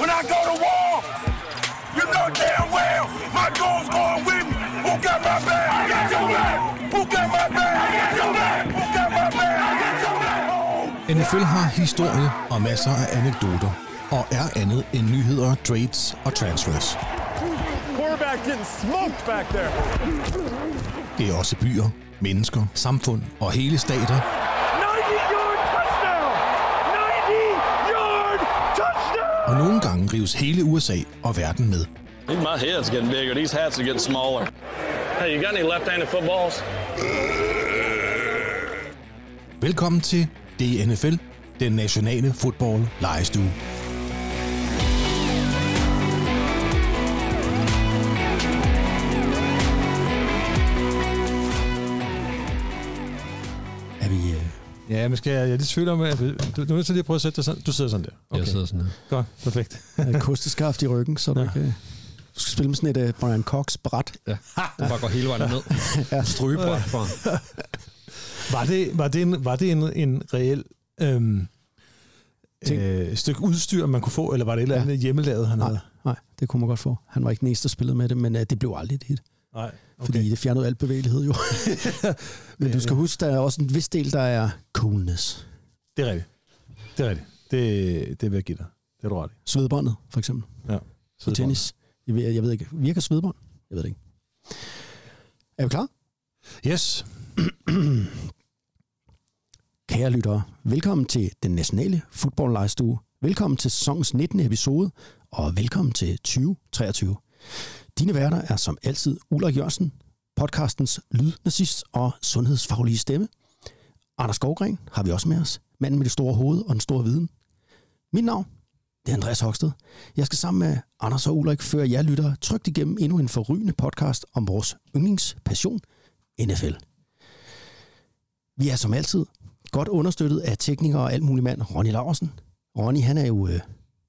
when I go to war. You know damn well my goal's going with me. Who got my back? I got your back. Who got my back? I got your back. Who got my back? I got your back. NFL har historie og masser af anekdoter, og er andet end nyheder, trades og transfers. Quarterback getting smoked back there. Det er også byer, mennesker, samfund og hele stater, 90-yard touchdown! 90-yard touchdown! Og nogle gange rives hele USA og verden med. Even my head's getting bigger. These hats are getting smaller. Hey, you got any left-handed footballs? Velkommen til DNFL, den nationale fodbold lejestue. Ja, men skal jeg, jeg er lidt i tvivl om, at du, du er nødt til lige at prøve at sætte dig sådan. Du sidder sådan der. Okay. Jeg sidder sådan her. Godt, perfekt. et kosteskaft i ryggen, så du Ja. ikke... øh, Du skal spille med sådan et uh, Brian Cox bræt. Ja, den bare går hele vejen ned. ja. Strygebræt for ham. Var det, var det, en, var det en, en reel øhm, øh, stykke udstyr, man kunne få, eller var det et eller andet hjemmelavet, han Nej, havde? nej, det kunne man godt få. Han var ikke den eneste, der spillede med det, men uh, det blev aldrig et hit. Nej, Okay. Fordi det fjernede al bevægelighed jo. men du skal huske, der er også en vis del, der er coolness. Det er rigtigt. Det er rigtigt. Det, det vil jeg give dig. Det er du ret i. Svedbåndet, for eksempel. Ja. På Svedbånd. tennis. Jeg ved, jeg ved ikke, virker svedbånd? Jeg ved det ikke. Er vi klar? Yes. Kære lyttere, velkommen til den nationale fodboldlejestue. Velkommen til sæsonens 19. episode, og velkommen til 2023. Dine værter er som altid Ulrik Jørgensen, podcastens lydnazist og sundhedsfaglige stemme. Anders Skovgren har vi også med os, manden med det store hoved og den store viden. Mit navn, det er Andreas Hoksted. Jeg skal sammen med Anders og Ulrik føre jer lyttere trygt igennem endnu en forrygende podcast om vores yndlingspassion, NFL. Vi er som altid godt understøttet af tekniker og alt muligt mand, Ronny Larsen. Ronny, han er jo, øh,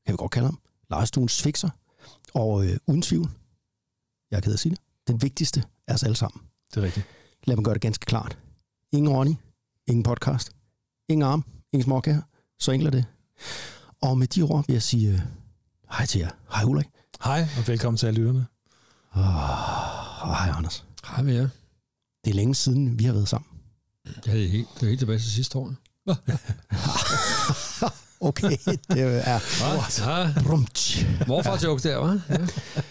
kan vi godt kalde ham, lejestuens fixer. Og øh, uden tvivl, jeg er af at sige det, den vigtigste af os alle sammen. Det er rigtigt. Lad mig gøre det ganske klart. Ingen Ronny, ingen podcast, ingen arm, ingen småkager. Så enkelt er det. Og med de ord vil jeg sige øh, hej til jer. Hej Ulrik. Hej, og velkommen til alle lytterne. Oh, og hej Anders. Hej med jer. Det er længe siden, vi har været sammen. Ja, det er helt, det er helt tilbage til sidste år. Okay, det er... Ja, Brumtsch. morfar-joke der, hva'? Ja.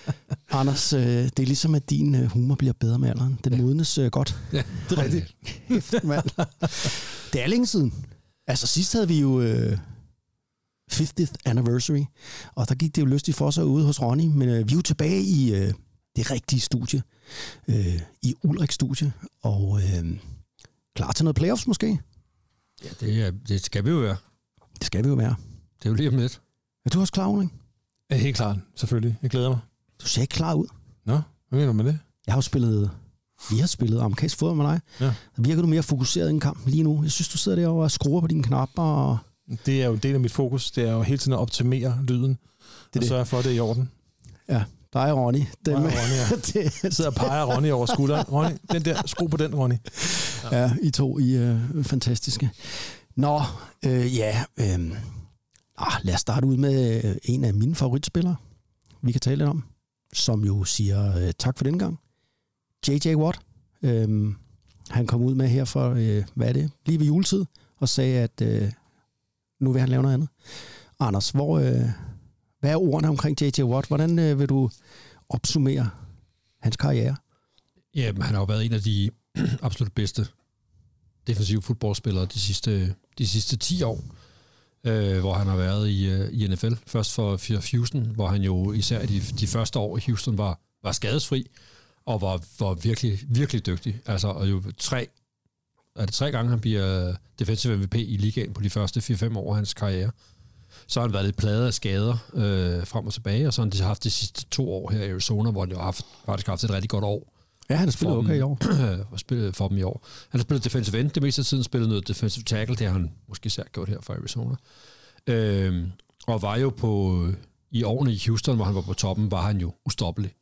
Anders, øh, det er ligesom, at din øh, humor bliver bedre med alderen. Den modnes øh, godt. ja, det er rigtigt. Kæft, mand. Det er længe siden. Altså sidst havde vi jo øh, 50th anniversary, og der gik det jo lystigt for sig ude hos Ronny, men øh, vi er jo tilbage i øh, det rigtige studie, øh, i Ulriks studie, og øh, klar til noget playoffs måske? Ja, det, er, det skal vi jo være. Det skal vi jo være. Det er jo lige om lidt. Er du også klar, Ulrik? Ja, helt klart, selvfølgelig. Jeg glæder mig. Du ser ikke klar ud. Nå, hvad mener du med det? Jeg har jo spillet, vi har spillet amerikansk fodbold med dig. Ja. Der virker du mere fokuseret i en kamp lige nu. Jeg synes, du sidder derovre og skruer på dine knapper. Og Det er jo en del af mit fokus. Det er jo hele tiden at optimere lyden. Det det. og sørge for, at det er i orden. ja, dig og Ronny. Dem, Ronny, ja. det, Jeg sidder og peger Ronny over skulderen. Ronny, den der, skru på den, Ronny. Ja, I to, I er øh, fantastiske. Nå, øh, ja, øh, ah, lad os starte ud med øh, en af mine favoritspillere, vi kan tale lidt om, som jo siger øh, tak for den gang. J.J. Watt, øh, han kom ud med her for, øh, hvad er det, lige ved juletid, og sagde, at øh, nu vil han lave noget andet. Anders, hvor, øh, hvad er ordene omkring J.J. Watt? Hvordan øh, vil du opsummere hans karriere? Jamen, han har jo været en af de absolut bedste defensive fodboldspillere de sidste, de sidste 10 år, øh, hvor han har været i, øh, i NFL. Først for, for Houston, hvor han jo især de, de første år i Houston var, var skadesfri, og var, var virkelig, virkelig dygtig. Altså, og jo tre, er det tre gange, han bliver defensive MVP i ligaen på de første 4-5 år af hans karriere. Så har han været lidt pladet af skader øh, frem og tilbage, og så har han haft de sidste to år her i Arizona, hvor han jo har haft, faktisk haft et rigtig godt år Ja, han har spillet okay i dem, år. og spillet for dem i år. Han har spillet defensive end det meste af tiden, spillet noget defensive tackle, det har han måske især gjort her for Arizona. Øhm, og var jo på, i årene i Houston, hvor han var på toppen, var han jo ustoppelig.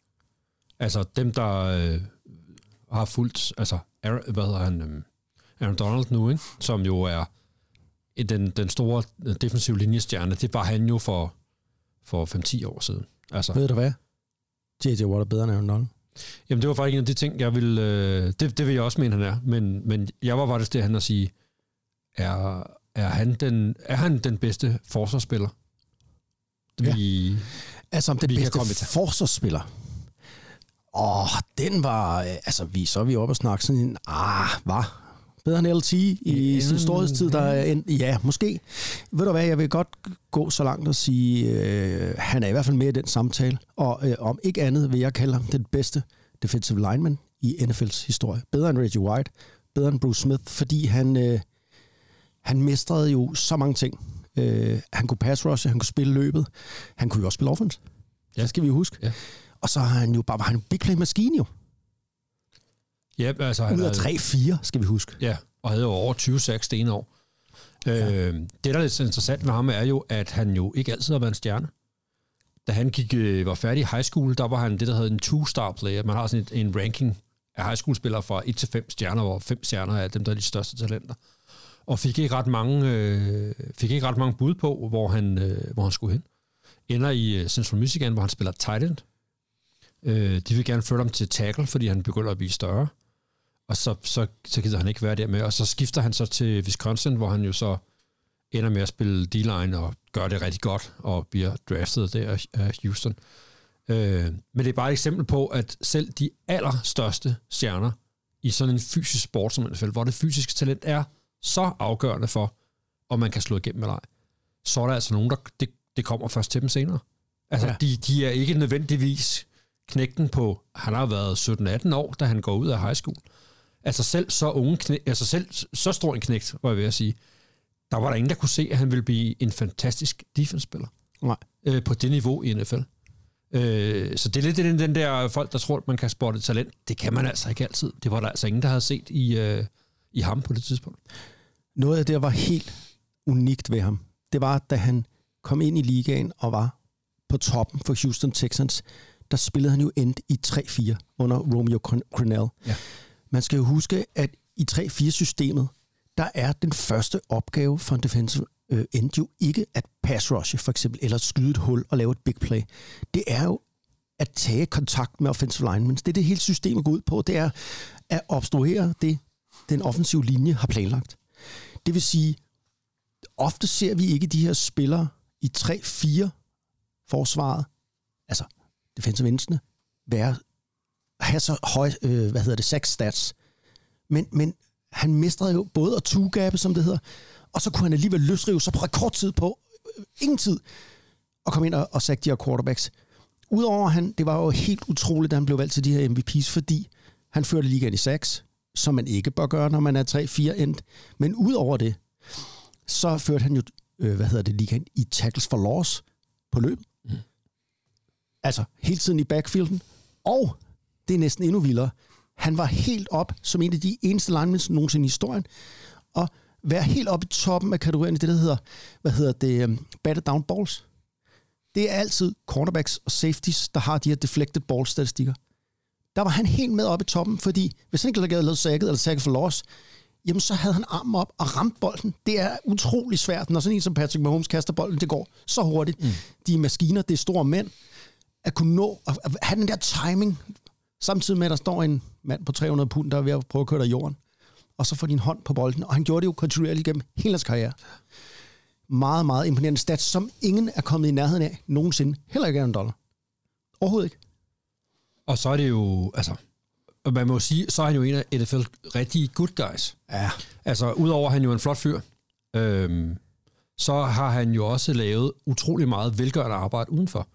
Altså dem, der øh, har fulgt, altså Aaron, hvad hedder han, øhm, Aaron Donald nu, ikke? som jo er den, den store defensive linjestjerne, det var han jo for, for 5-10 år siden. Altså, Ved du hvad? J.J. Watt er bedre end Aaron Donald. Jamen, det var faktisk en af de ting, jeg vil... Øh, det, det vil jeg også mene, han er. Men, men jeg var faktisk det, han at sige, er, er, han den, er han den bedste forsvarsspiller? Ja. Vi, Altså om den Vi bedste forsvarsspiller. Åh, den var... øh, Altså, vi, så er vi oppe og snakke sådan en... Ah, var bedre end LT i Ja, sin storhedstid, der er en, Ja, måske. Ved du hvad, jeg vil godt gå så langt og sige, øh, han er i hvert fald med i den samtale. Og øh, om ikke andet vil jeg kalde ham den bedste defensive lineman i NFL's historie. Bedre end Reggie White, bedre end Bruce Smith, fordi han, øh, han mestrede jo så mange ting. Øh, han kunne pass rush, han kunne spille løbet, han kunne jo også spille offense. Ja. Det skal vi huske. Ja. Og så har han jo bare var han en big play maskine jo. Ja, altså, han Ud af havde- 3-4, skal vi huske. Ja, og havde jo over 20 sacks det ene år. Ja. Øh, det, der er lidt interessant med ham, er jo, at han jo ikke altid har været en stjerne. Da han gik, øh, var færdig i high school, der var han det, der hedder en two-star player. Man har sådan et, en ranking af high school-spillere fra 1 til 5 stjerner, hvor 5 stjerner er dem, der er de største talenter. Og fik ikke ret mange, øh, fik ikke ret mange bud på, hvor han, øh, hvor han skulle hen. Ender i øh, Central Michigan, hvor han spiller tight end. Øh, de vil gerne flytte ham til tackle, fordi han begynder at blive større og så, så, så gider han ikke være der med. Og så skifter han så til Wisconsin, hvor han jo så ender med at spille D-line og gør det rigtig godt, og bliver draftet der af- Houston. Øh, men det er bare et eksempel på, at selv de allerstørste stjerner i sådan en fysisk sport som NFL, hvor det fysiske talent er så afgørende for, om man kan slå igennem eller ej, så er der altså nogen, der det, det kommer først til dem senere. Altså, ja. de, de er ikke nødvendigvis knægten på, han har været 17-18 år, da han går ud af high school. Altså selv så unge knæ, altså selv så stor en knægt, var jeg ved at sige, der var der ingen, der kunne se, at han ville blive en fantastisk defense-spiller. Nej. Øh, på det niveau i NFL. Øh, så det er lidt den, den der folk, der tror, at man kan spotte talent. Det kan man altså ikke altid. Det var der altså ingen, der havde set i, øh, i ham på det tidspunkt. Noget af det, der var helt unikt ved ham, det var, da han kom ind i ligaen og var på toppen for Houston Texans, der spillede han jo endt i 3-4 under Romeo Crennel. Ja. Man skal jo huske, at i 3-4-systemet, der er den første opgave for en defensive øh, end jo ikke at pass rushe, for eksempel, eller skyde et hul og lave et big play. Det er jo at tage kontakt med offensive linemen. Det er det hele systemet går ud på. Det er at obstruere det, den offensive linje har planlagt. Det vil sige, ofte ser vi ikke de her spillere i 3-4 forsvaret, altså defensive endsene, være, have så høj, øh, hvad hedder det, sack stats. Men, men han mestrede jo både at tugabe, som det hedder, og så kunne han alligevel løsrive sig på rekordtid på, øh, ingen tid, og komme ind og, og sack de her quarterbacks. Udover han, det var jo helt utroligt, da han blev valgt til de her MVP's, fordi han førte ligaen i sacks, som man ikke bør gøre, når man er 3-4 endt. Men udover det, så førte han jo, øh, hvad hedder det, ligaen i tackles for loss på løb. Mm. Altså hele tiden i backfielden. Og det er næsten endnu vildere. Han var helt op som en af de eneste linemen nogensinde i historien. Og være helt op i toppen af kategorien i det, der hedder, hvad hedder det, um, batted down balls. Det er altid cornerbacks og safeties, der har de her deflected ball statistikker. Der var han helt med op i toppen, fordi hvis han ikke havde lavet sækket eller sækket for loss, jamen så havde han armen op og ramt bolden. Det er utrolig svært, når sådan en som Patrick Mahomes kaster bolden, det går så hurtigt. Mm. De er maskiner, det er store mænd, at kunne nå, at have den der timing, samtidig med, at der står en mand på 300 pund, der er ved at prøve at køre dig i jorden, og så får din hånd på bolden. Og han gjorde det jo kontinuerligt gennem hele hans karriere. Meget, meget imponerende stats, som ingen er kommet i nærheden af nogensinde. Heller ikke en dollar. Overhovedet ikke. Og så er det jo, altså, man må jo sige, så er han jo en af NFL rigtig good guys. Ja. Altså, udover at han jo er en flot fyr, øhm, så har han jo også lavet utrolig meget velgørende arbejde udenfor.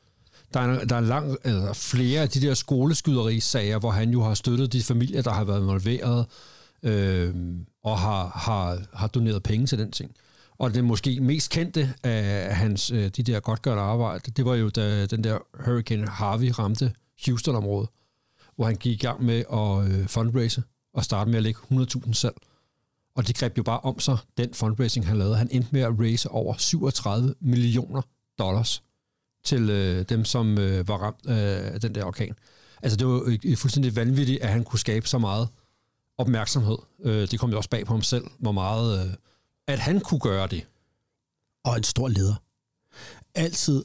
Der er, en- der er lang, eller flere af de der skoleskyderisager, hvor han jo har støttet de familier, der har været involveret, øh, og har, har, har doneret penge til den ting. Og det måske mest kendte af hans, øh, de der godtgørende arbejde, det var jo, da den der Hurricane Harvey ramte Houston-området, hvor han gik i gang med at øh, fundraise og starte med at lægge 100.000 selv. Og det greb jo bare om sig, den fundraising, han lavede. Han endte med at raise over 37 millioner dollars til øh, dem, som øh, var ramt øh, af den der orkan. Altså, det var jo øh, fuldstændig vanvittigt, at han kunne skabe så meget opmærksomhed. Øh, det kom jo også bag på ham selv, hvor meget... Øh, at han kunne gøre det. og en stor leder. Altid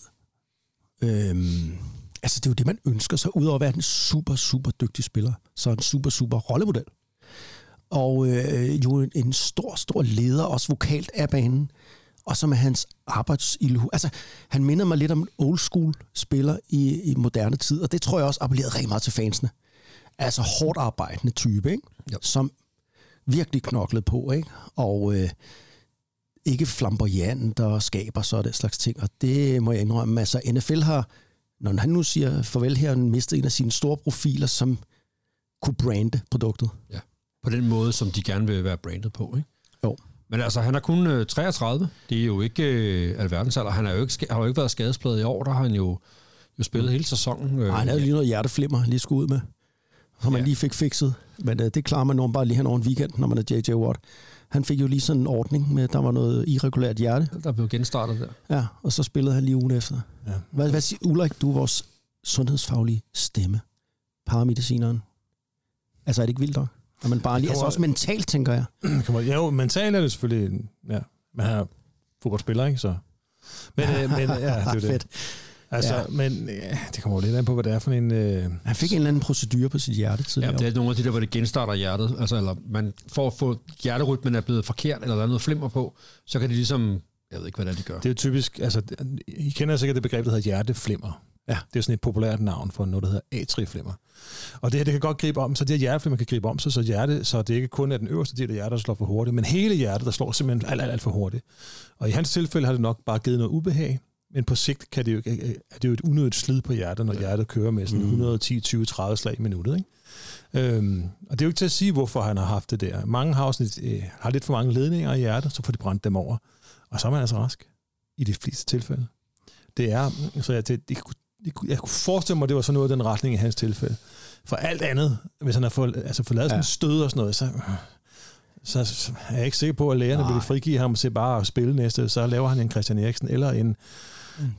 Øhm, altså, det er jo det, man ønsker sig, udover at være en super, super dygtig spiller, så en super, super rollemodel. Og øh, jo en, en stor, stor leder, også vokalt af banen, og så med hans arbejdsilhu. Altså, han minder mig lidt om en old school spiller i, i moderne tid, og det tror jeg også appellerede rigtig meget til fansene. Altså hårdt arbejdende type, ikke? Jo. som virkelig knoklede på, ikke? og øh, ikke flamboyant og skaber så det slags ting, og det må jeg indrømme. Altså, NFL har, når han nu siger farvel her, mistet en af sine store profiler, som kunne brande produktet. På den måde, som de gerne vil være brandet på, ikke? Men altså, han er kun øh, 33. Det er jo ikke øh, alverdensalder. Han er jo ikke, har jo ikke været skadespladet i år. Der har han jo, jo spillet hele sæsonen. Øh, Nej, han havde lige noget hjerteflimmer, lige skulle ud med, som man Ja. lige fik fikset. Men øh, det klarer man når man bare lige hen over en weekend, når man er J.J. Watt. Han fik jo lige sådan en ordning med, der var noget irregulært hjerte. der blev genstartet der. Ja, og så spillede han lige ugen efter. Ja. Hvad, hvad siger Ulrik, du er vores sundhedsfaglige stemme. Paramedicineren. Altså er det ikke vildt nok? Når man bare lige, altså også mentalt, tænker jeg. Kommer- Ja, jo, mentalt er det selvfølgelig... Ja, man er fodboldspiller, ikke? Så. Men, øh, men ja, det er det. Fedt. Altså, Ja. ja. men ja, det kommer jo lidt an på, hvad det er for en... Øh, Han fik en eller anden procedure på sit hjerte Ja, tidligere. det er nogle af de der, hvor det genstarter hjertet. Altså, eller man får få hjerterytmen er blevet forkert, eller der er noget flimmer på, så kan de ligesom... Jeg ved ikke, hvad det er, de gør. det er jo typisk... Altså, I kender sikkert det begreb, der hedder hjerteflimmer. Ja. Det er sådan et populært navn for noget, der hedder atrieflimmer. Og det her, det kan godt gribe om, så det her hjerteflimmer kan gribe om sig, så, hjerte, så det ikke kun er den øverste del af hjertet, der slår for hurtigt, men hele hjertet, der slår simpelthen alt, alt, alt for hurtigt. Og i hans tilfælde har det nok bare givet noget ubehag, men på sigt kan det jo, er det jo et unødigt slid på hjertet, når hjertet kører med sådan 110, 20, 30 slag i minuttet. Ikke? Øhm, og det er jo ikke til at sige, hvorfor han har haft det der. Mange har, også lidt, øh, har lidt for mange ledninger i hjertet, så får de brændt dem over. Og så er man altså rask i de fleste tilfælde. Det er, så jeg, det, det, jeg kunne forestille mig, at det var sådan noget af den retning i hans tilfælde. For alt andet, hvis han har fået, altså fået lavet sådan Ja. en stød og sådan noget, så, så, så er jeg ikke sikker på, at lægerne Nej. vil frigive ham til bare at spille næste. Så laver han en Christian Eriksen eller en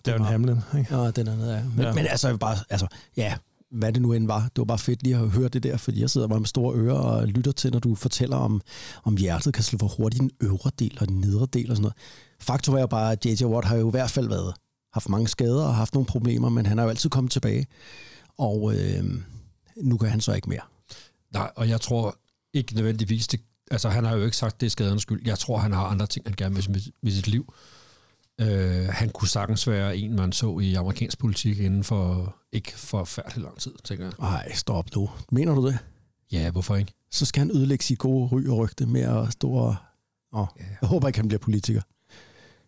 Darren Hamlin. Ikke? Ja, den anden er. Men, ja. Ja. men altså, jeg bare, altså, ja, hvad det nu end var. Det var bare fedt lige at høre det der, fordi jeg sidder bare med store ører og lytter til, når du fortæller om, om hjertet kan slå for hurtigt den øvre del og den nedre del og sådan noget. Faktum er jo bare, at J.J. Watt har jo i hvert fald været, haft mange skader og haft nogle problemer, men han har jo altid kommet tilbage. Og øh, nu kan han så ikke mere. Nej, og jeg tror ikke nødvendigvis, det, altså han har jo ikke sagt, det er skadernes skyld. Jeg tror, han har andre ting, han gerne vil med, med sit liv. Øh, han kunne sagtens være en, man så i amerikansk politik inden for ikke for færdig lang tid, tænker jeg. Nej, stop nu. Mener du det? Ja, hvorfor ikke? Så skal han ødelægge sit gode ry og rygte med at stå og... Åh, jeg håber ikke, han bliver politiker.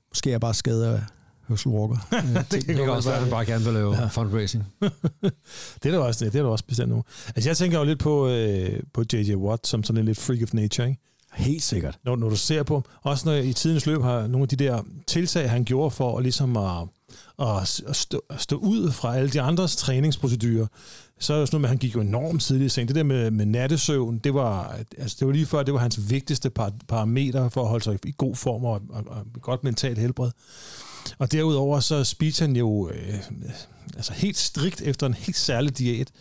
Måske er jeg bare skadet Herschel Walker. Det kan også være, at han bare gerne vil lave ja. fundraising. Det er der også, det er der også bestemt nu. Altså jeg tænker jo lidt på, øh, på J.J. Watt som sådan en lidt freak of nature, ikke? Helt sikkert. Når, når du ser på, også når i tidens løb har nogle af de der tiltag, han gjorde for at, ligesom at, at, at, stå, at stå ud fra alle de andres træningsprocedurer, så er det sådan noget med, at han gik jo enormt tidligt i seng. Det der med, med nattesøvn, det var, altså det var lige før, det var hans vigtigste par, parameter for at holde sig i god form og, og, og godt mentalt helbred. Og derudover så spiste han jo øh, altså helt strikt efter en helt særlig diæt.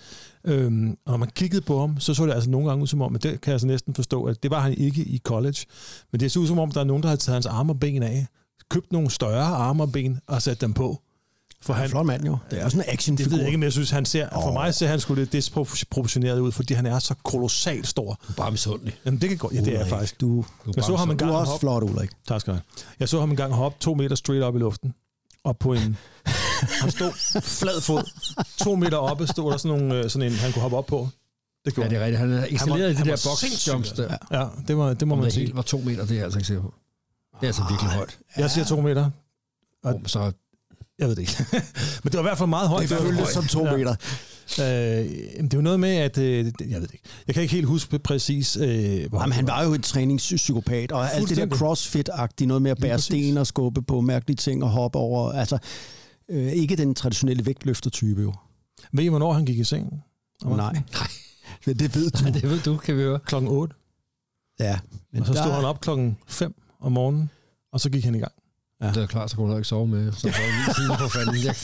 Øhm, og når man kiggede på ham, så så det altså nogle gange ud som om, men det kan jeg så næsten forstå, at det var han ikke i college. Men det så ud som om, der er nogen, der har taget hans arme og ben af, købt nogle større arme og ben og sat dem på. For Han er en flot mand jo. Det er sådan en action det ved jeg ikke, men jeg synes, han ser, for mig ser han sgu lidt disproportioneret ud, fordi han er så kolossalt stor. Bare misundelig. Jamen, det kan godt, ja, det er jeg faktisk. Du, Jeg så ham en du gang er også hoppe, flot, Ulrik. tak skal du have. Jeg så ham en gang hoppe to meter straight op i luften. Op på en... han stod flad fod. To meter oppe stod der sådan, nogle, øh, sådan en, han kunne hoppe op på. Det Ja, gjorde det er rigtigt. Han er excelleret i de han der boxjumps sindssyg. der. Ja, det, var, det må Om man det sige. helt var to meter, det er jeg altså ikke sikker på. Det er altså virkelig højt. Jeg siger to meter. Og- Oh, så Jeg ved det ikke. Men det var i hvert fald meget højt. Det føltes som to Ja. meter. Øh, jamen, det jo noget med, at... Øh, jeg ved det ikke. Jeg kan ikke helt huske præcis, øh, hvor Jamen, han var jo en træningspsykopat, og alt det der crossfit-agtige, noget med at bære sten og skubbe på mærkelige ting og hoppe over. Altså, øh, ikke den traditionelle vægtløfter-type jo. Ved I, hvornår han gik i seng? Om Nej. Nej. Men det ved du. Nej, det ved du, kan vi høre. Klokken 8. Ja. Men Og så stod der- han op klokken 5 om morgenen, og så gik han i gang. Ja. Det er klart, så kunne du ikke sove med. Så sove ni timer på fanden. Jeg,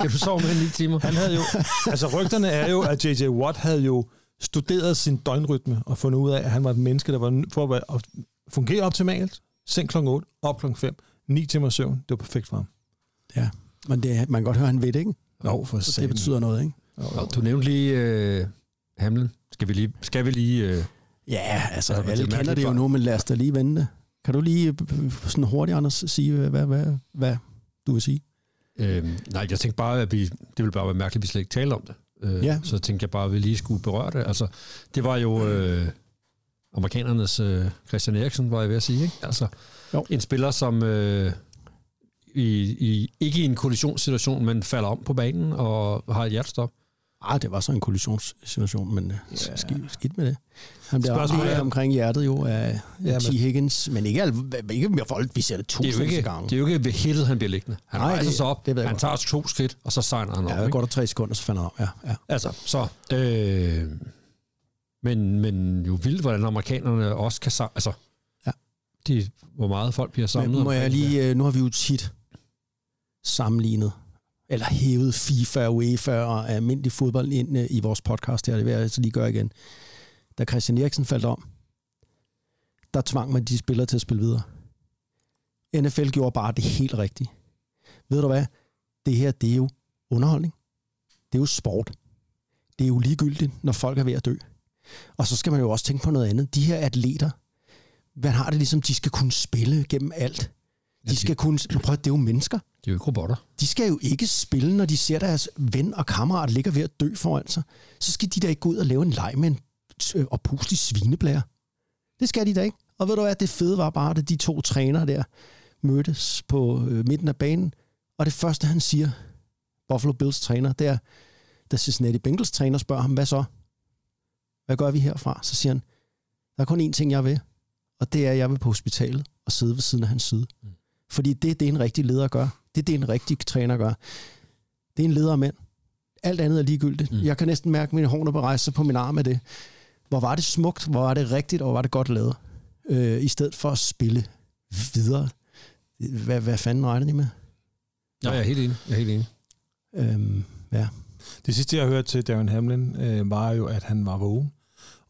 kan du sove med i ni timer? Han havde jo, altså rygterne er jo, at J.J. Watt havde jo studeret sin døgnrytme og fundet ud af, at han var et menneske, der var for at, fungere optimalt. Seng klokken 8, op klokken 5, 9 timer søvn. Det var perfekt for ham. Ja. Men det, man kan godt høre, at han ved det, ikke? Jo, for Så det betyder noget, ikke? Og du nævnte lige øh, Hamlin. Skal vi lige, skal vi lige øh, Ja, altså, alle det er kender det jo nu, men lad os da lige vente. Kan du lige øh, sådan hurtigt, Anders, sige, hvad, hvad, hvad, du vil sige? Øh, nej, jeg tænkte bare, at vi, det ville bare være mærkeligt, at vi slet ikke talte om det. Øh, Ja. Så tænkte jeg bare, at vi lige skulle berøre det. Altså, det var jo øh, amerikanernes øh, Christian Eriksen, var jeg ved at sige. Ikke? Altså, Jo. en spiller, som øh, i, i, ikke i en kollisionssituation, men falder om på banen og har et hjertestop. Ah, det var så en kollisionssituation, men ja. skidt, skidt med det. Han bliver Spørgsmålet er- omkring hjertet jo af Ja, ja, T. Higgins, men ikke, al- ikke mere folk, vi ser det Det er, jo tusind ikke, gange. det er jo ikke ved hittet, han bliver liggende. Han Nej, rejser det- sig op, det ved jeg han godt. tager to skridt, og så sejner han op. Ja, ikke? der går der tre sekunder, så falder han om. Ja, ja. Altså, så... Øh, men, men jo vildt, hvordan amerikanerne også kan Altså, Ja. de, hvor meget folk bliver samlet. Men må jeg det. lige, øh, nu har vi jo tit sammenlignet, eller hævet FIFA, UEFA og almindelig fodbold ind øh, i vores podcast her. Det vil jeg altså lige gøre igen. Da Christian Eriksen faldt om, der tvang man de spillere til at spille videre. NFL gjorde bare det helt rigtige. Ved du hvad? Det her, det er jo underholdning. Det er jo sport. Det er jo ligegyldigt, når folk er ved at dø. Og så skal man jo også tænke på noget andet. De her atleter, man har det ligesom, de skal kunne spille gennem alt. De skal kunne... Prøv, det er jo mennesker. De er jo ikke robotter. De skal jo ikke spille, når de ser deres ven og kammerat ligger ved at dø foran sig. Så skal de da ikke gå ud og lave en leg med en øh, oppuslig svineblære. Det skal de da ikke. Og ved du hvad, det fede var bare, at de to trænere der mødtes på øh, midten af banen. Og det første, han siger, Buffalo Bills træner, det er, da Cincinnati Bengals træner spørger ham, hvad så? Hvad gør vi herfra? Så siger han, der er kun én ting, jeg vil, og det er, at jeg vil på hospitalet og sidde ved siden af hans side. Mm. Fordi det er det, en rigtig leder gør. Det er det, en rigtig træner gør. Det er en leder af mænd. Alt andet er ligegyldigt. Mm. Jeg kan næsten mærke mine horn på rejse sig på min arm af det. Hvor var det smukt, hvor var det rigtigt, og hvor var det godt lavet. Øh, I stedet for at spille videre. Hvad, hvad fanden regner de med? Ja, jeg er helt enig. Jeg er helt enig. Øhm, ja. Det sidste, jeg har hørt til Darren Hamlin, øh, var jo, at han var vågen.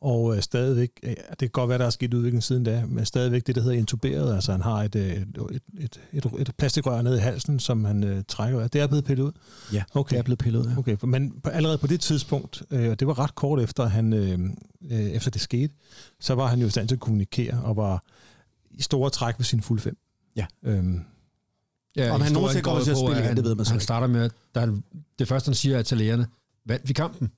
Og øh, stadigvæk, øh, det kan godt være, der er sket udvikling siden da, men stadigvæk det, der hedder intuberet, altså han har et, øh, et, et, et, et, plastikrør nede i halsen, som han øh, trækker. Det er blevet pillet ud? Ja, okay. det er blevet pillet ud. Ja. Okay, men på, allerede på det tidspunkt, øh, og det var ret kort efter, han, øh, øh, efter det skete, så var han jo i stand til at kommunikere, og var i store træk ved sin fulde fem. Ja. Øhm, Ja, Om han nogensinde kommer til at spille igen, han, det ved man så Han ikke. starter med, at da han, det første, han siger, er til lægerne, vandt vi kampen?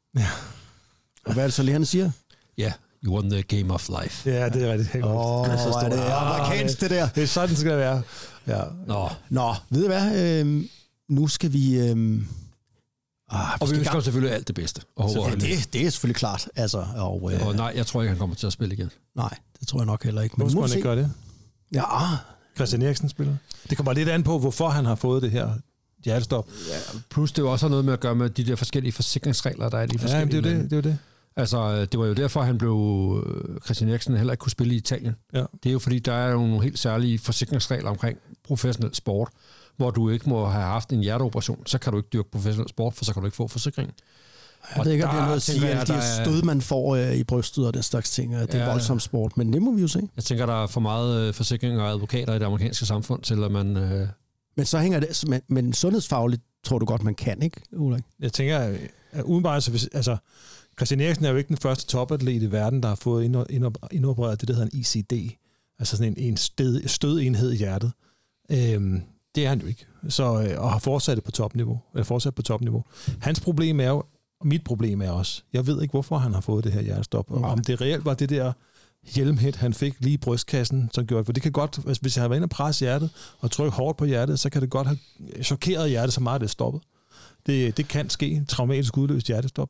Og hvad er det så, lærerne siger? Ja, you won the game of life. ja, det er rigtigt. Åh, oh, Det er så hvor er det amerikansk, det der. Det er sådan, det skal være. Ja. Nå, Nå, ved du hvad? Øhm, nu skal vi... Øhm, ah, og vi ønsker gang. selvfølgelig alt det bedste. Og, håber, Ja, det, det er selvfølgelig klart. Altså, og, øh, og nej, jeg tror ikke, han kommer til at spille igen. nej, det tror jeg nok heller ikke. Hvorfor nu skulle han vi ikke gøre det? Ja, Christian Eriksen spiller. Det kommer lidt an på, hvorfor han har fået det her hjertestop. Plus det jo også har noget med at gøre med de der forskellige forsikringsregler, der er i de Ja, forskellige men det er jo det. det, er jo det. Altså, det var jo derfor, han blev øh, Christian Eriksen heller ikke kunne spille i Italien. Ja. Det er jo fordi, der er jo nogle helt særlige forsikringsregler omkring professionel sport, hvor du ikke må have haft en hjerteoperation, så kan du ikke dyrke professionel sport, for så kan du ikke få forsikring. jeg ved ikke, om det er noget at sige, at de er- stød, man får øh, i brystet og den slags ting. og Det er Ja. voldsom sport, men det må vi jo se. Jeg tænker, der er for meget øh, forsikring og advokater i det amerikanske samfund, til at man... Øh, Men så hænger det... Men, men sundhedsfagligt tror du godt, man kan, ikke, Ulrik? Jeg tænker, at udenbart, så hvis, altså, Christian Eriksen er jo ikke den første topatlet i verden, der har fået indop- indop- indopereret det, der hedder en ICD. Altså sådan en, en sted, stødenhed i hjertet. Øhm, det er han jo ikke. Så, øh, og har fortsat det på topniveau. Eller fortsat på topniveau. Hans problem er jo, og mit problem er også, jeg ved ikke, hvorfor han har fået det her hjertestop. Og om det reelt var det der hjelmhit, han fik lige i brystkassen, som gjorde, for det kan godt, hvis- hvis han havde været inde og presse hjertet, og trykke hårdt på hjertet, så kan det godt have chokeret hjertet så meget, at det er stoppet. Det, det kan ske, traumatisk udløst hjertestop.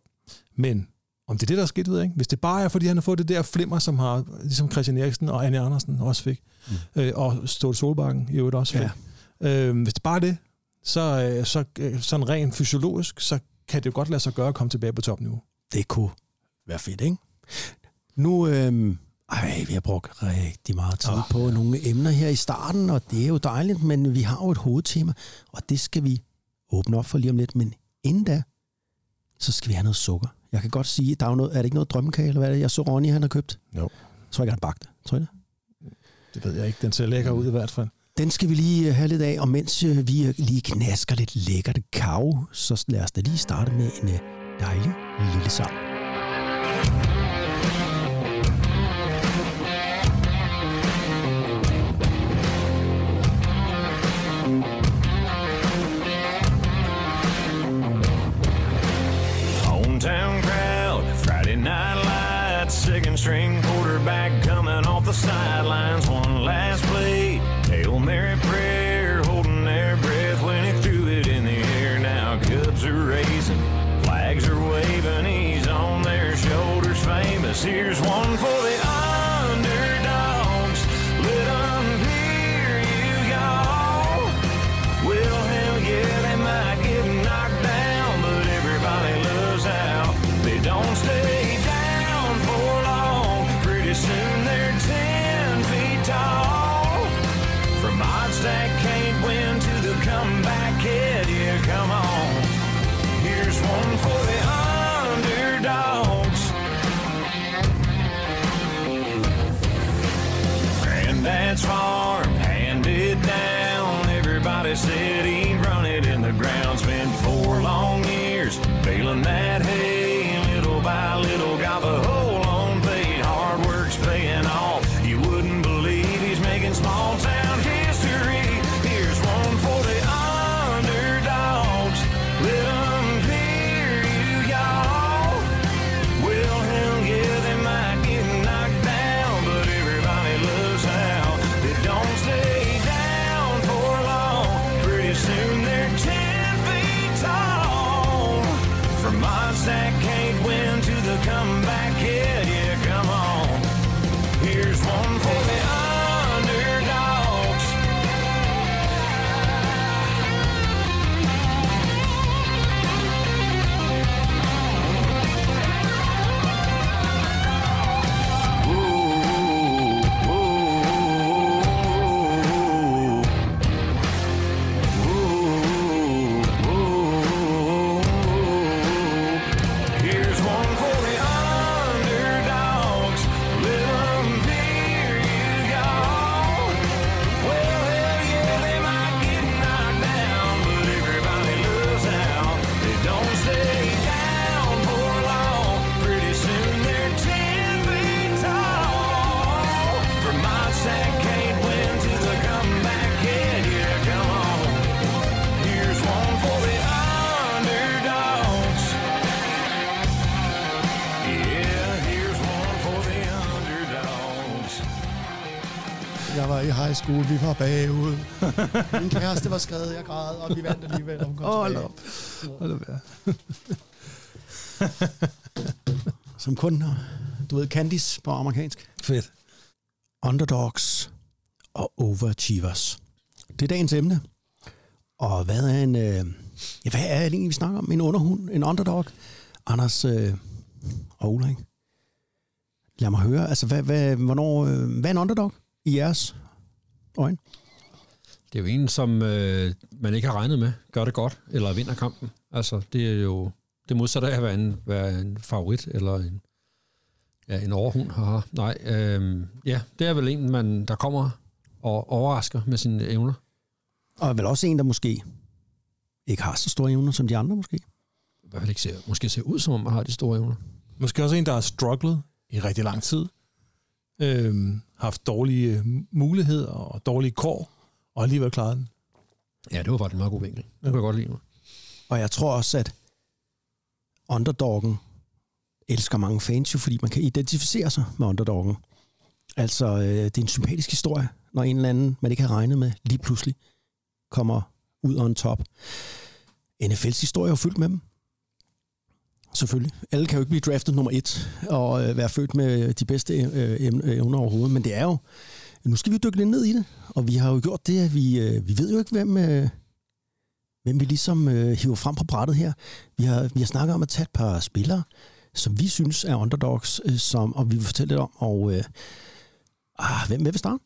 Men om det er det, der er sket, ved jeg ikke. Hvis det bare er, fordi han har fået det der flimmer, som har, ligesom Christian Eriksen og Anne Andersen også fik, mm. øh, og Ståle Solbakken i øvrigt også fik. Ja. Øh, hvis det bare er det, så, øh, så øh, sådan rent fysiologisk, så kan det jo godt lade sig gøre at komme tilbage på topniveau. Det kunne være fedt, ikke? Nu, øhm, ej, vi har brugt rigtig meget tid oh, på nogle emner her i starten, og det er jo dejligt, men vi har jo et hovedtema, og det skal vi åbne op for lige om lidt. Men inden da, så skal vi have noget sukker. Jeg kan godt sige, der er, noget, er det ikke noget drømmekage, eller hvad er det? Jeg så Ronny, han har købt. Jo. Jeg tror ikke, han har bagt det. Tror jeg det? Det ved jeg ikke. Den ser lækker ud i hvert fald. Den skal vi lige øh, have lidt af, og mens øh, vi øh, lige knasker lidt lækkert kav, så lad os da lige starte med en dejlig lille sang. Hometown Here's one for school, vi var bagud. Min kæreste var skrevet, jeg græd, og vi vandt alligevel, og hun kom Åh, hold op. Hold op, ja. Som kun, du ved, Candice på amerikansk. Fedt. Underdogs og overachievers. Det er dagens emne. Og hvad er en... Øh, ja, hvad er det egentlig, vi snakker om? En underhund? En underdog? Anders øh, og Ulla, ikke? Lad mig høre. Altså, hvad, hvad, hvornår, øh, hvad er en underdog i jeres øjne? Det er jo en, som øh, man ikke har regnet med, gør det godt, eller vinder kampen. Altså, det er jo det modsatte af at være en, være en favorit, eller en, ja, en overhund. Haha. Nej, øh, ja, det er vel en, man, der kommer og overrasker med sine evner. Og vel også en, der måske ikke har så store evner som de andre, måske. I hvert fald ikke ser, måske ser ud, som om man har de store evner. Måske også en, der har strugglet i rigtig lang tid. Øhm, haft dårlige øh, muligheder og dårlige kår, og alligevel klaret den. Ja, det var faktisk en meget god vinkel. Det kunne jeg godt lide. mig. Og jeg tror også, at underdoggen elsker mange fans jo, fordi man kan identificere sig med underdoggen. Altså, øh, det er en sympatisk historie, når en eller anden, man ikke har regnet med, lige pludselig kommer ud on top. NFL's historie er jo fyldt med dem. Selvfølgelig. Alle kan jo ikke blive draftet nummer et og øh, være født med de bedste øh, øh, evner overhovedet, men det er jo, nu skal vi dykke lidt ned i det, og vi har jo gjort det, at vi, øh, vi ved jo ikke, hvem, øh, hvem vi ligesom øh, hiver frem på brættet her. Vi har, vi har snakket om at tage et par spillere, som vi synes er underdogs, øh, som, og vi vil fortælle lidt om, og øh, ah, hvem vil starte?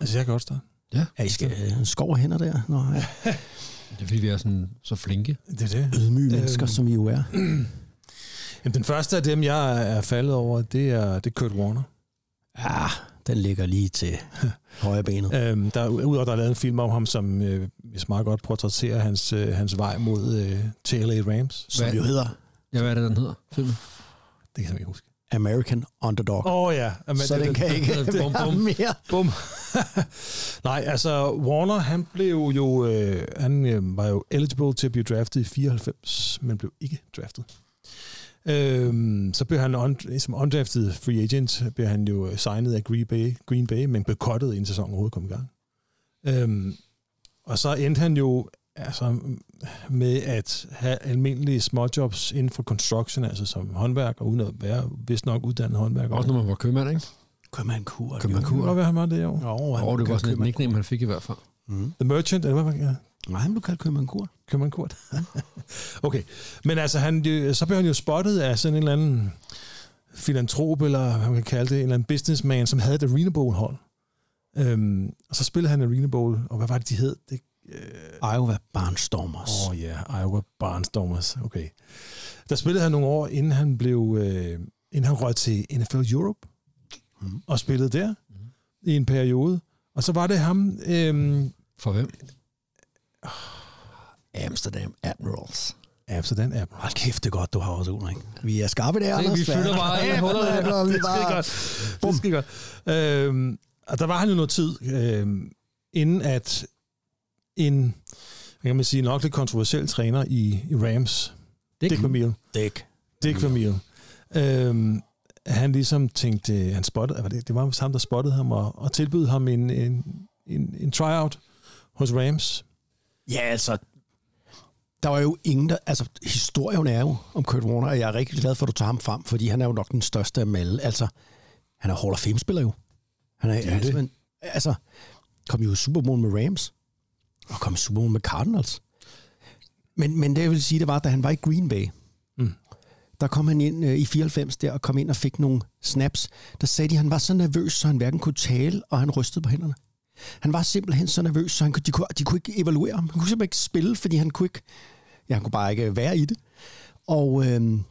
Altså, jeg kan godt starte. Ja, I skal øh, skov og hænder der. Nå, ja. Det er fordi, vi er sådan, så flinke. Det er det. Ydmyge mennesker, Øhm. som vi jo er. Jamen, den første af dem, jeg er faldet over, det er, det er Kurt Warner. Ja, Den ligger lige til højre benet. Øhm, der, udover der er lavet en film om ham, som øh, hvis meget godt portrætterer hans, øh, hans vej mod øh, til LA Rams. Som Hvad- jo hedder Ja, hvad er det, den hedder? Filmen? Det kan jeg ikke huske. American Underdog. Åh oh, ja. Jamen, så den kan ikke bum, være bum. mere. Bum. Nej, altså Warner, han blev jo, øh, han øh, var jo eligible til at blive draftet i 94, men blev ikke draftet. Øhm, så blev han un, som undrafted free agent, blev han jo øh, signet af Green Bay, Green Bay men blev cuttet inden sæsonen overhovedet kom i gang. Øhm, og så endte han jo altså, med at have almindelige småjobs inden for construction, altså som håndværk, og uden at være vist nok uddannet håndværk. Også når man var købmand, ikke? Købmandkur. Det kan godt være, han var det, jo. Jo, han oh, det var sådan et købmand- nickname, han fik i hvert fald. Mm. The Merchant, eller hvad var det? Nej, han blev kaldt købmandkur. Købmand Kurt. okay. Men altså, han, så blev han jo spottet af sådan en eller anden filantrop, eller hvad man kan kalde det, en eller anden businessman, som havde et Arena Bowl-hold. Øhm, og så spillede han Arena Bowl, og hvad var det, de hed? Det, Iowa Barnstormers. Åh oh, ja, yeah, Iowa Barnstormers. Okay. Der spillede han nogle år, inden han blev, øh, inden han røg til NFL Europe, Mhm. og spillede der i en periode. Og så var det ham, øhm, For hvem? Amsterdam Admirals. Amsterdam Apple. Hold kæft, det er godt, du har også Ulrik. Vi er skarpe der, Anders. vi fylder bare alle hullerne. Det er skide godt. Det er skide godt. Øhm, og der var han jo noget tid, øhm, inden at en, hvad kan man sige, nok lidt kontroversiel træner i, i Rams, Dick. Dick Vermeil, Dick. Dick Vermeil, øhm, han ligesom tænkte, han spottede, var det, det var ham, der spottede ham og, og tilbød ham en, en, en, en tryout hos Rams. Ja, altså, der var jo ingen, der... Altså, historien er jo om Kurt Warner, og jeg er rigtig glad for, at du tager ham frem, fordi han er jo nok den største af alle. Altså, han er Hall of Fame-spiller jo. Han er, Det er altså, det. altså, kom jo i Super Bowl med Rams, og kom i Super Bowl med Cardinals. Men, men det, jeg vil sige, det var, da han var i Green Bay, Mm. der kom han ind øh, i 94 der, og kom ind og fik nogle snaps. Der sagde de, at han var så nervøs, så han hverken kunne tale, og han rystede på hænderne. Han var simpelthen så nervøs, så han, kunne- de, kunne, de kunne ikke evaluere ham. Han kunne simpelthen ikke spille, fordi han kunne ikke, ja, han kunne bare ikke være i det. Og øhm,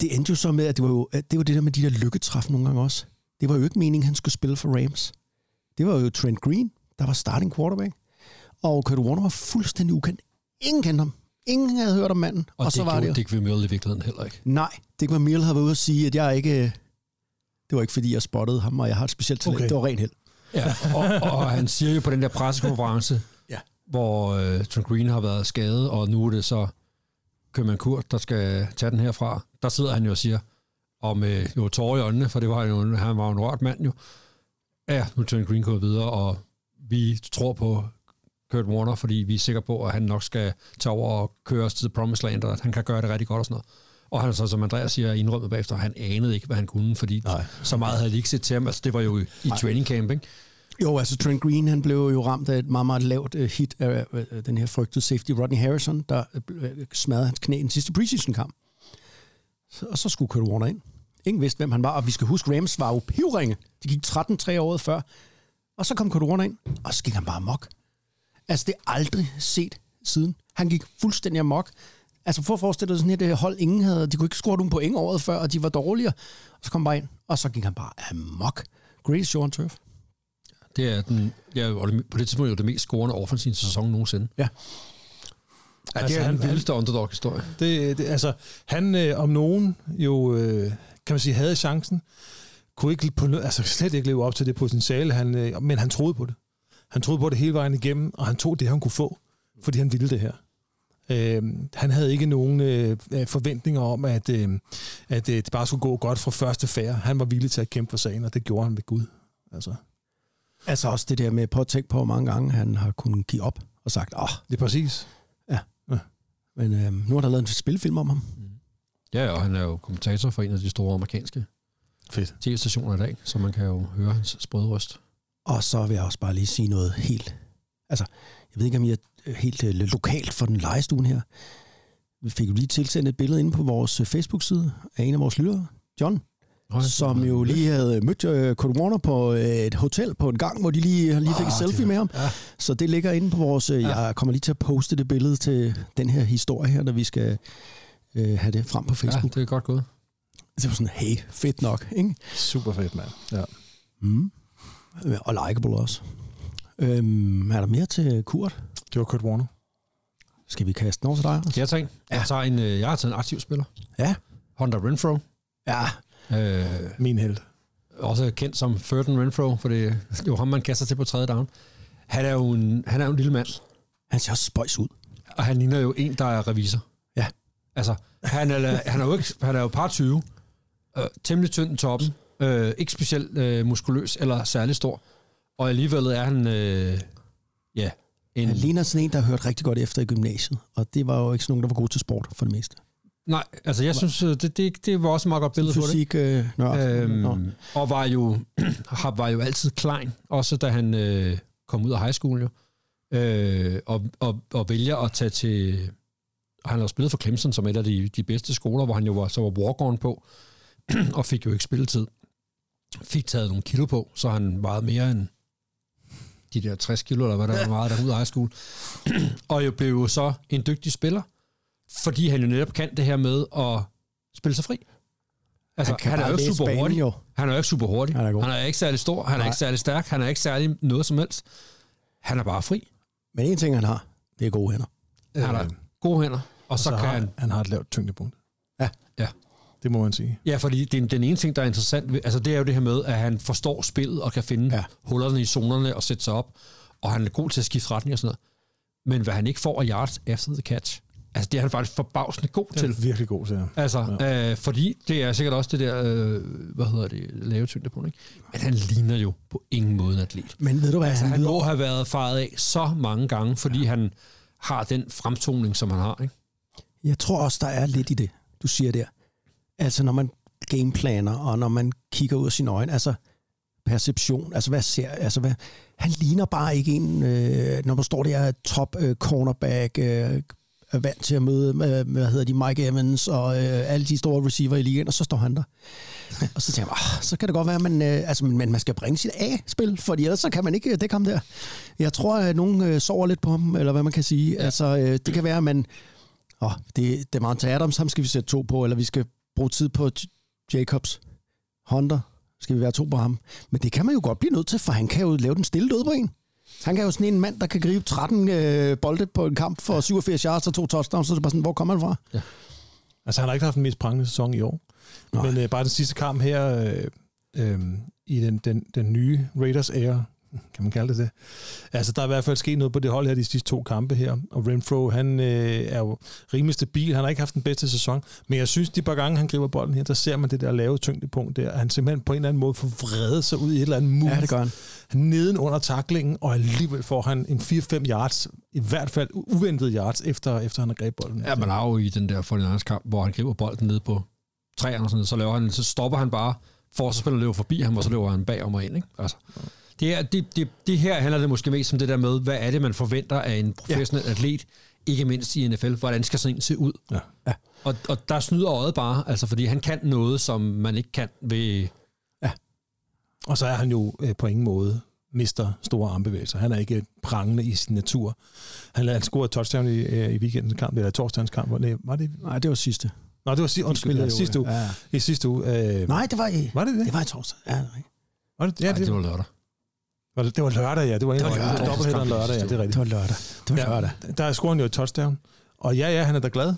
det endte jo så med, at det var jo det, var det der med de der lykketræf nogle gange også. Det var jo ikke meningen, han skulle spille for Rams. Det var jo Trent Green, der var starting quarterback. Og Kurt Warner var fuldstændig ukendt. Ingen kendte ham. Ingen havde hørt om manden. Og, Og, så det var gjorde det. Dick Vermeil i virkeligheden heller ikke. Nej, Dick Vermeil havde været ude at sige, at jeg ikke... Det var ikke, fordi jeg spottede ham, og jeg har et specielt talent. Okay. Det var rent held. Ja, og, og han siger jo på den der pressekonference, Ja. hvor øh, Trent Green har været skadet, og nu er det så Købmann Kurt, der skal tage den herfra. Der sidder han jo og siger, og med jo tårer i øjnene, for det var jo, han var jo en rørt mand jo. Ja, nu er Trent Green gået videre, og vi tror på Kurt Warner, fordi vi er sikre på, at han nok skal tage over og køre os til Promised Land, og at han kan gøre det rigtig godt og sådan noget. Og han så, som Andreas siger, indrømmet bagefter, han anede ikke, hvad han kunne, fordi Nej. så meget havde de ikke set til ham. Altså, det var jo i, i training camp, ikke? Jo, altså Trent Green, han blev jo ramt af et meget, meget lavt uh, hit af uh, den her frygtede safety Rodney Harrison, der smadrede hans knæ i den sidste preseason-kamp. Og så skulle Kurt Warner ind. Ingen vidste, hvem han var, og vi skal huske, Rams var jo pivringe. De gik 13-3 året før. Og så kom Kurt Warner ind, og så gik han bare amok. Altså, det er aldrig set siden. Han gik fuldstændig amok. Altså, for at forestille dig sådan et øh, hold, ingen havde, de kunne ikke score nogen point året før, og de var dårligere. Og så kom han bare ind, og så gik han bare amok. Greatest show on turf. Det er den, ja, og det- på det tidspunkt er det mest scorende offensive sæson nogensinde. Ja. Ja, det Altså, er han den vil- vildeste underdog-historie. Det, det, altså, han øh, om nogen jo, øh, kan man sige, havde chancen, kunne ikke på, noget- altså, slet ikke leve op til det potentiale, han, øh, men han troede på det. Han troede på det hele vejen igennem, og han tog det, han kunne få, fordi han ville det her. Øh, han havde ikke nogen øh, øh, forventninger om, at, øh, at øh, det bare skulle gå godt fra første færd. Han var villig til at kæmpe for sagen, og det gjorde han ved Gud. Altså, Altså også det der med på at tænke på, hvor mange gange han har kunnet give op og sagt, åh, det er præcis. men øh, nu er der lavet en spilfilm om ham. Ja, og han er jo kommentator for en af de store amerikanske Fedt. tv-stationer i dag, så man kan jo høre hans sprøde røst. Og så vil jeg også bare lige sige noget helt... Altså, jeg ved ikke, om I er øh, helt øh, lokalt for den legestuen her. Vi fik jo lige tilsendt et billede inde på vores øh, Facebook-side af en af vores lyttere, John, ja. som jo lige havde mødt øh, Kurt Warner på øh, et hotel på en gang, hvor de lige, lige fik Åh, et selfie det- med ham. ja. Så det ligger inde på vores... Øh, Ja. Jeg kommer lige til at poste det billede til den her historie her, når vi skal øh, have det frem på Ja, Facebook. det er godt gået. Det var sådan, hey, fedt nok, ikke? Super fedt, mand. Ja. Mm. Og likeable også. Øhm, er der mere til Kurt? Det var Kurt Warner. Skal vi kaste den over til dig? Tage en? Jeg, tager en, øh, jeg har taget en aktiv spiller. Ja. Hunter Renfro. Ja. Øh, Min held. også kendt som Ferdinand Renfro, for det er jo ham, man kaster til på tredje down. Han er jo en, han er jo en lille mand, Han ser også spøjs ud. og han ligner jo en, der er revisor. Ja. Altså, han er, han er jo, ikke, han er jo par 20, øh, temmelig tynd i toppen, øh, ikke specielt øh, muskuløs eller særlig stor, og alligevel er han, øh, ja, en... Han ligner sådan en, der har hørt rigtig godt efter i gymnasiet. Og det var jo ikke sådan nogen, der var gode til sport for det meste. Nej, altså jeg synes, øh, det, det, det var også et meget godt billede på det. Fysik, øh. Øhm, og var jo, var jo altid klein, også da han øh, kom ud af high school jo. Øh, og, og, og vælger at tage til... Han har spillet for Clemson som et af de, de bedste skoler, hvor han jo var, så var walk-on på, og fik jo ikke spilletid. Fik taget nogle kilo på, så han vejede mere end de der 60 kilo, eller hvad der var meget, der ud af high school. og jo blev jo så en dygtig spiller, fordi han jo netop kan det her med at spille sig fri. Altså, Han han, er jo ikke super banen, hurtig. jo. Han er jo ikke super hurtig. Han er god. han er ikke særlig stor, han er Nej. ikke særlig stærk, han er ikke særlig noget som helst. Han er bare fri. Men en ting, han har, det er gode hænder. Han har gode hænder, og så, så kan har, han... han har et lavt tyngdepunkt. Ja. Ja. Det må man sige. Ja, fordi det, den ene ting, der er interessant, ved, altså det er jo det her med, at han forstår spillet og kan finde Ja. hullerne i zonerne og sætte sig op, og han er god til at skifte retning og sådan noget. Men hvad han ikke får af yards after the catch, altså det er han faktisk forbavsende god Det til. er virkelig god til. Altså, ja. øh, fordi det er sikkert også det der, øh, hvad hedder det, lave tyngdepunkt, ikke? Men han ligner jo på ingen måde en atlet. Men ved du hvad, Altså, han, han lyder- må have været faret af så mange gange, fordi ja. han har den fremtoning, som han har, ikke? Jeg tror også, der er lidt i det, du siger der. Altså, når man gameplaner, og når man kigger ud af sine øjne, altså perception, altså hvad ser, altså hvad, han ligner bare ikke en, øh, når man står der top øh, cornerback, øh, er vant til at møde, øh, hvad hedder de, Mike Evans og øh, alle de store receiver i ligaen, og så står han der. og så tænker jeg, så kan det godt være, at man, øh, altså, men man skal bringe sit A-spil, for ellers så kan man ikke dække ham der. Jeg tror, at nogen øh, sover lidt på ham, eller hvad man kan sige. Ja. Altså, øh, det kan være, at man Åh, det, det er Monte Adams, ham skal vi sætte to på, eller vi skal bruge tid på Jacobs. Hunter, skal vi være to på ham. Men det kan man jo godt blive nødt til, for han kan jo lave den stille død på en. Han kan jo sådan en mand, der kan gribe 13 øh, bolde på en kamp for 87 yards og to touchdowns, så er det bare sådan, hvor kommer han fra? Altså, han har ikke haft den mest prangende sæson i år. Nej. Men øh, bare den sidste kamp her øh, øh, i den, den, den nye Raiders ære, kan man kalde det det. Altså, der er i hvert fald sket noget på det hold her de sidste to kampe her. Og Renfro, han øh, er jo rimelig stabil. Han har ikke haft den bedste sæson. Men jeg synes, de par gange, han griber bolden her, der ser man det der lave tyngdepunkt der. Han simpelthen på en eller anden måde får vredet sig ud i et eller andet move. Ja, det gør han. Neden under taklingen, og alligevel får han en 4-5 yards, i hvert fald uventet yards, efter, efter han har grebet bolden. Ja, man har jo i den der 49 kamp, hvor han griber bolden ned på træerne og sådan noget, så, laver han, så stopper han bare, forsvarsspilleren løber forbi ham, og så løber han bagom og ind. Ikke? Altså, det, er, det, det, det her handler det måske mest om det der med, hvad er det, man forventer af en professionel ja. atlet, ikke mindst i NFL. Hvordan skal sådan en se ud? Ja. Ja. Og, og der snyder øjet bare, altså, fordi han kan noget, som man ikke kan ved... Og så er han jo øh, på ingen måde mister store armbevægelser. Han er ikke prangende i sin natur. Han, han scorede et touchdown i, øh, i weekendens kamp, eller torsdagens kamp. Nej, var det? Nej, det var sidste. Nå, det var sidste, undskyld, ja, sidste uge. ja. I sidste uge. Øh, Nej, det var i... Var det det? Det var i torsdag. Ja, nej. Var det, ja, Ja, det, det var lørdag. Var det, det var lørdag, ja. Det var, Det var en- lørdag. dobbelthætteren lørdag, ja, det er rigtigt. Det var lørdag. Det var Ja. lørdag. Der scorer han jo et touchdown. Og ja, ja, han er da glad.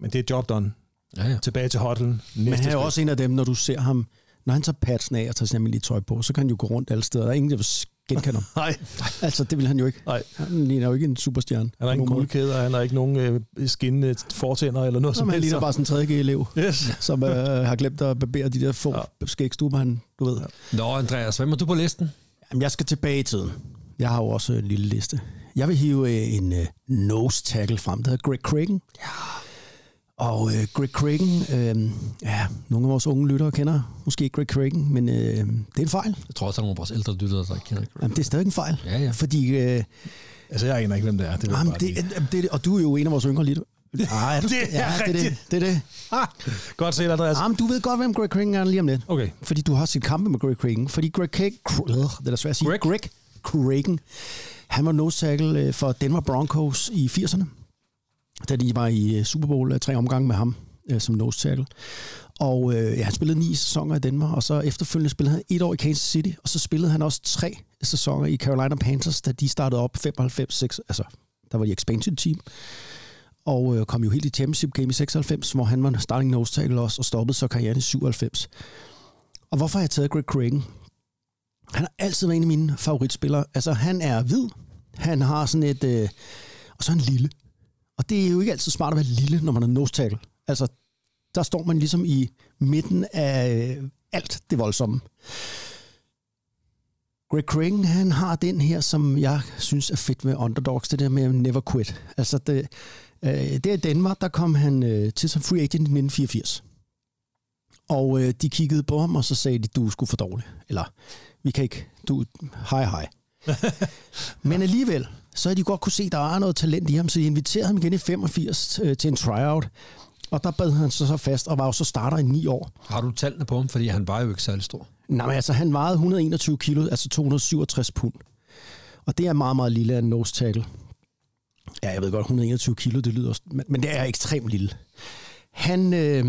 Men det er job done. Ja, ja. Tilbage til hotlen. Men han er jo også en af dem, når du ser ham, når han tager patsen af og tager sin almindelige tøj på, så kan han jo gå rundt alle steder. Der er ingen, der vil genkende ham. Nej, Altså, det vil han jo ikke. nej. Han ligner jo ikke en superstjerne. Han har ikke en guldkæde, og han har ikke nogen øh, skinnende fortænder eller noget Som som han helst. ligner bare sådan en tredje elev, Yes. som øh, har glemt at barbere de der få Ja. ja. skægstuber, han, du ved. Nå, Andreas, hvem er du på listen? Jamen, jeg skal tilbage i tiden. Jeg har jo også en lille liste. Jeg vil hive øh, en øh, nose tackle frem, der hedder Greg Cragen. Ja. Og øh, Greg Cragen, øh, ja, nogle af vores unge lyttere kender måske ikke Greg Cragen, men øh, det er en fejl. Jeg tror også, er nogle af vores ældre lyttere, der kender Greg. Jamen, det er stadig en fejl. Ja, ja. Fordi, øh, Altså, jeg aner ikke, hvem det er. Det, jamen, det, lige. det, det, og du er jo en af vores yngre lyttere. Ah, er du, Det er ja, det, er det, det er det. Ah, godt set, Andreas. Jamen, du ved godt, hvem Greg Cragen er lige om lidt. Okay. Fordi du har set kampe med Greg Cragen. Fordi Greg Cragen, det er da svært at sige. Greg? Greg Cragen, han var nose tackle øh, for Denver Broncos i 80'erne. Da de var i øh, Super Bowl øh, tre omgange med ham. som nose tackle. Og øh, ja, han spillede ni sæsoner i Danmark, og så efterfølgende spillede han et år i Kansas City, og så spillede han også tre sæsoner i Carolina Panthers, da de startede op 95-6, altså der var de expansion team, og øh, kom jo helt i championship game i 96, hvor han var starting nose tackle også, og stoppede så karrieren i 97. Og hvorfor har jeg taget Greg Cragen? Han har altid været en af mine favoritspillere. Altså, han er hvid, han har sådan et... Øh, og så er han lille. Og det er jo ikke altid smart at være lille, når man er nose tackle. Altså, der står man ligesom i midten af øh, alt det voldsomme. Greg Cragen, han har den her, som jeg synes er fedt med underdogs, det der med never quit. Altså, det, øh, det er i Danmark, der kom han øh, til som free agent i 1984. Og øh, de kiggede på ham, og så sagde de, du er sgu for dårlig. Eller, vi kan ikke, du, hej hej. Men alligevel, så havde de godt kunne se, at der er noget talent i ham, så de inviterede ham igen i 85 øh, til en tryout. Og der bad han sig så fast, og var jo så starter i ni år. Har du tallene på ham? Fordi han var jo ikke særlig stor. Nej, men altså, han vejede 121 kilo, altså 267 pund. Og det er meget, meget lille af en nose tackle. Ja, jeg ved godt, 121 kilo, det lyder men, men det er ekstremt lille. Han, øh,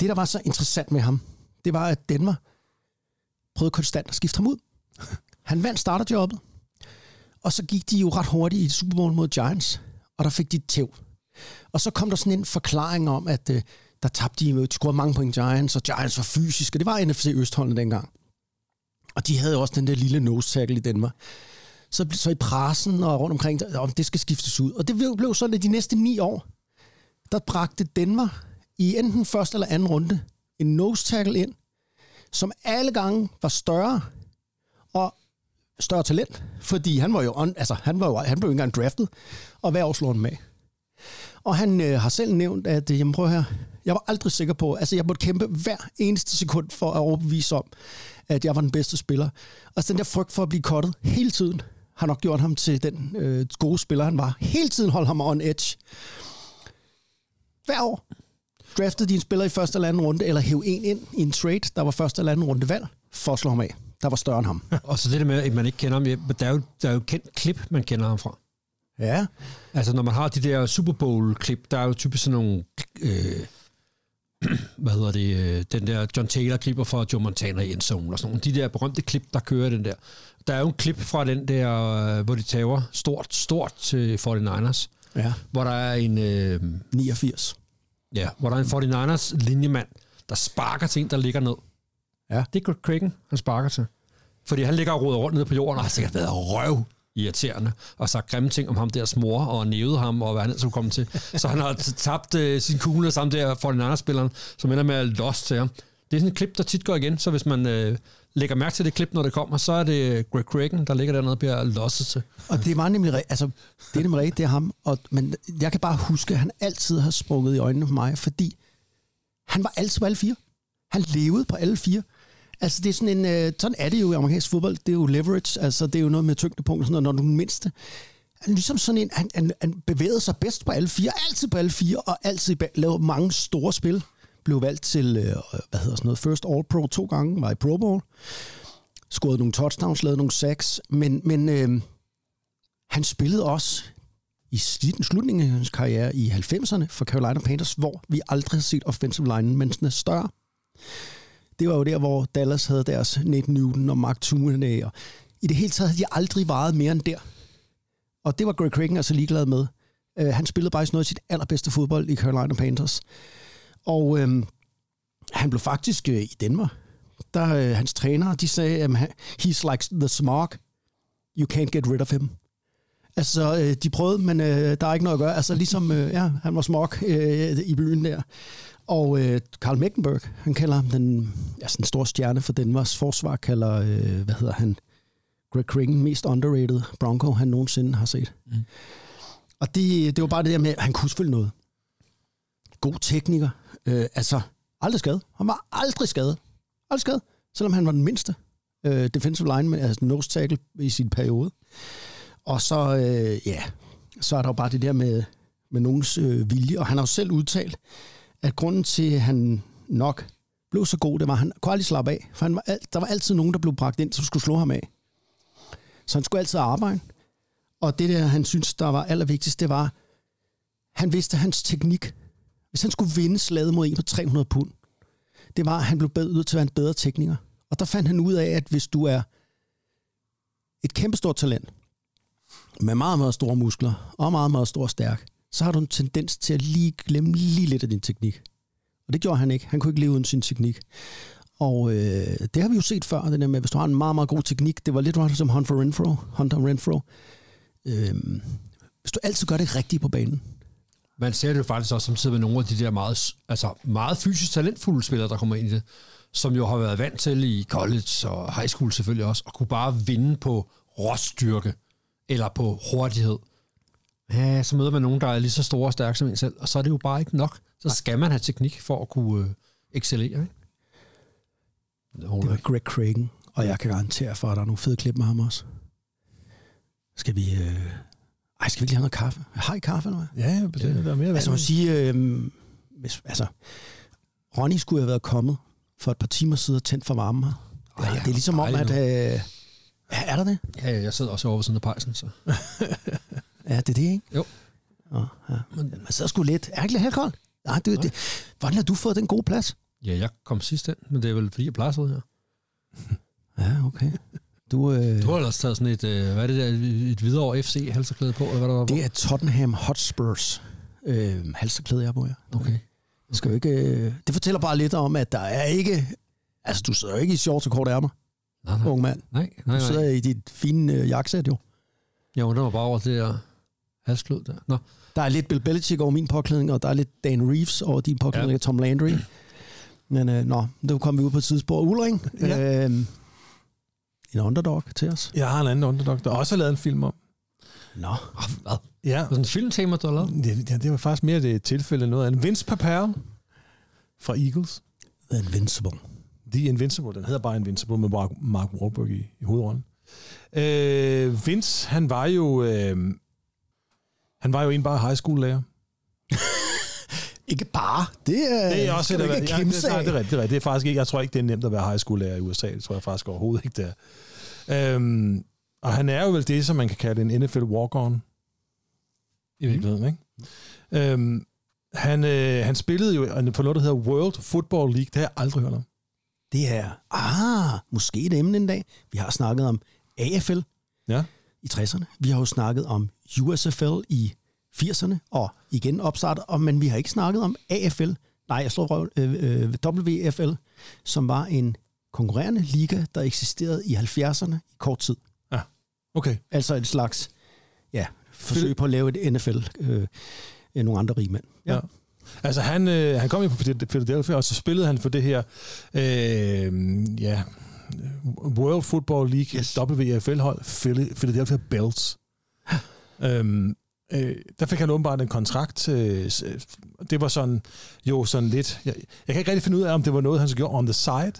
det, der var så interessant med ham, det var, at Denver prøvede konstant at skifte ham ud. Han vandt starterjobbet, og så gik de jo ret hurtigt i Super Bowl mod Giants, og der fik de tæv. Og så kom der sådan en forklaring om, at øh, der tabte de de scorede mange point Giants, og Giants var fysiske. Det var NFC Østholdene dengang. Og de havde også den der lille nose tackle i Danmark. Så, så i pressen og rundt omkring, om det skal skiftes ud. Og det blev, sådan, at de næste ni år, der bragte Denver i enten første eller anden runde en nose tackle ind, som alle gange var større og større talent, fordi han var jo, on, altså, han var jo, han blev jo ikke engang draftet, og hver år slår han med. Og han øh, har selv nævnt, at øh, jamen, prøv her, jeg var aldrig sikker på, altså jeg måtte kæmpe hver eneste sekund for at overbevise om, at jeg var den bedste spiller. Og den der frygt for at blive kottet hele tiden, har nok gjort ham til den øh, gode spiller, han var. Hele tiden holdt ham on edge. Hver år draftede de en spiller i første eller anden runde, eller hæv en ind i en trade, der var første eller anden runde valg, for at slå ham af. Der var større end ham. Og så det der med, at man ikke kender ham, ja, der er jo, der er jo kendt klip, man kender ham fra. Ja. Altså, når man har de der Super Bowl-klip, der er jo typisk sådan nogle... Øh, hvad hedder det? øh, Den der John Taylor-klipper fra Joe Montana i endzone og sådan nogle. De der berømte klip, der kører den der. Der er jo en klip fra den der, øh, hvor de tager stort, stort til 49ers. Ja. Hvor der er en... Øh, 89. ja, hvor der er en 49ers linjemand, der sparker til en, der ligger ned. Ja. Det er Greg han sparker til. Fordi han ligger og roder rundt nede på jorden, og har sikkert været røv irriterende, og sagt grimme ting om ham der mor, og nævede ham, og hvad han ellers skulle komme til. Så han har tabt øh, sin kugle sammen der for den anden spilleren, som ender med at lost til ham. Det er sådan et klip, der tit går igen, så hvis man øh, lægger mærke til det klip, når det kommer, så er det øh, Greg Cragen, der ligger dernede og bliver losset til. Og det var nemlig, altså, det er nemlig rigtigt, det er ham. Og, men jeg kan bare huske, at han altid har sprunget i øjnene på mig, fordi han var altid på alle fire. Han levede på alle fire. Altså, det er sådan en, øh, sådan er det jo i amerikansk fodbold. Det er jo leverage, altså det er jo noget med tyngdepunkt sådan noget, når du er den mindste. Han er ligesom sådan en, han, han, han bevægede sig bedst på alle fire, altid på alle fire, og altid lavede mange store spil. Blev valgt til, øh, øh, hvad hedder sådan noget, First All Pro to gange, var i Pro Bowl. Scorede nogle touchdowns, lavede nogle sacks, men, men øh, han spillede også i sluten- slutningen af hans karriere i 90'erne for Carolina Panthers, hvor vi aldrig har set offensive linemensene større. Det var jo der, hvor Dallas havde deres Nate Newton og Mark Tunney, og i det hele taget havde de aldrig varet mere end der. Og det var Greg Cragen altså ligeglad med. Uh, han spillede bare noget af sit allerbedste fodbold i Carolina Panthers. Og uh, han blev faktisk øh, i Danmark. Der øh, hans trænere, de sagde, um, he's like the smog. You can't get rid of him. Altså, øh, de prøvede, men øh, der er ikke noget at gøre. Altså, ligesom, øh, ja, han var smog øh, i byen der. Og øh, Carl Meckenberg, han kalder ham den, ja, sådan en stor stjerne for Danmarks forsvar, kalder, øh, hvad hedder han, Greg Cragen, mest underrated Bronco, han nogensinde har set. Mm. Og det, det var bare det der med, at han kunne selvfølgelig noget. God tekniker. Øh, altså, aldrig skadet. Han var aldrig skadet. Aldrig skadet. Selvom han var den mindste øh, defensive lineman, altså nose tackle i sin periode. Og så, øh, ja, så er der jo bare det der med, med nogens øh, vilje. Og han har jo selv udtalt, at grunden til, at han nok blev så god, det var, at han kunne aldrig slappe af. For han var alt, der var altid nogen, der blev bragt ind, som skulle slå ham af. Så han skulle altid arbejde. Og det der, han synes, der var allervigtigst, det var, han vidste, hans teknik hvis han skulle vinde slaget mod en på 300 pund, det var, at han blev bedre til at være en bedre tekniker. Og der fandt han ud af, at hvis du er et kæmpestort talent, med meget, meget store muskler, og meget, meget stor og stærk, så har du en tendens til at lige glemme lige lidt af din teknik. Og det gjorde han ikke. Han kunne ikke leve uden sin teknik. Og øh, det har vi jo set før, det der med, hvis du har en meget, meget god teknik, det var lidt som Hunter Renfro. Hunter Renfro. Øh, hvis du altid gør det rigtigt på banen, Man ser det jo faktisk også samtidig med nogle af de der meget, altså meget fysisk talentfulde spillere, der kommer ind i det, som jo har været vant til i college og high school selvfølgelig også, og kunne bare vinde på råstyrke eller på hurtighed. Ja, så møder man nogen, der er lige så store og stærke som en selv, og så er det jo bare ikke nok. Så skal man have teknik for at kunne øh, excellere. Ikke? Det var Greg Cragen, og jeg kan garantere for, at der er nogle fede klip med ham også. Skal vi... Øh... Ej, skal vi ikke lige have noget kaffe? Har I kaffe eller hvad? Ja, bestemt. Der er mere Altså, må sige... Øh... Hvis, altså, Ronny skulle have været kommet for et par timer siden og tændt for varmen her. Ja, det er ligesom om, at... Øh... Ja, er der det? Ja, ja, jeg sidder også over ved siden af pejsen, så... Ja, det er det, ikke? Jo. Nå, ja. Men man sidder sgu lidt. Er ikke lidt helt koldt? Nej, det, det, hvordan har du fået den gode plads? Ja, jeg kom sidst ind, men det er vel fordi, jeg plejer her. Ja, okay. Du, øh, Du har ellers taget sådan et, øh, hvad er det der, et videre FC halserklæde på, eller hvad der var på? det er Tottenham Hotspurs øh, halserklæde, jeg på her. Okay. Det, skal jo ikke, øh, det fortæller bare lidt om, at der er ikke... Altså, du sidder jo ikke i shorts og korte ærmer, Nej, nej. ung mand. Nej, nej, Du nej. sidder i dit fine øh, jakkesæt, jo. Jeg undrer mig bare over det der halsklød der. Nå, Der er lidt Bill Belichick over min påklædning, og der er lidt Dan Reeves over din påklædning Ja. af Tom Landry. Men øh, nå, det kom vi ud på et tidsspor. Ulring, Ja. øh, en underdog til os. Jeg har en anden underdog, der også har lavet en film om. Nå, hvad? Ja, sådan en filmtema, du har lavet? det, ja, det var faktisk mere det tilfælde noget andet. Vince Papale fra Eagles. The Invincible. The Invincible. Den hedder bare Invincible med Mark, Mark Wahlberg i, i hovedrollen. Øh, Vince, han var jo... Øh, han var jo en bare high school lærer. Ikke bare. Det er, Det er også skal du et, ikke ja, det, kimse nej, det, er rigtigt, det er. Det er faktisk ikke, jeg tror ikke, det er nemt at være high school lærer i USA. Det tror jeg faktisk overhovedet ikke, det er. Øhm, og han er jo vel det, som man kan kalde en NFL walk-on. I virkeligheden, ikke? Øhm, han, øh, han spillede jo på noget, der hedder World Football League. Det har jeg aldrig hørt om. Det er, ah, måske et emne en dag. Vi har snakket om AFL Ja. I 60'erne. Vi har jo snakket om USFL i 80'erne, og igen opstartet, og, men vi har ikke snakket om AFL, nej, jeg slår røv, øh, øh, WFL, som var en konkurrerende liga, der eksisterede i 70'erne i kort tid. Okay. Altså et slags, ja, forsøg på at lave et NFL, øh, øh, nogle andre rige mænd. Ja. Altså han, øh, han kom jo fra Philadelphia, og så spillede han for det her øh, ja, World Football League yes. WFL-hold, Philadelphia Bells. øhm, øh, der fik han åbenbart en kontrakt. Øh, s- det var sådan, jo sådan lidt... Jeg, jeg kan ikke rigtig finde ud af, om det var noget, han så gjorde on the side,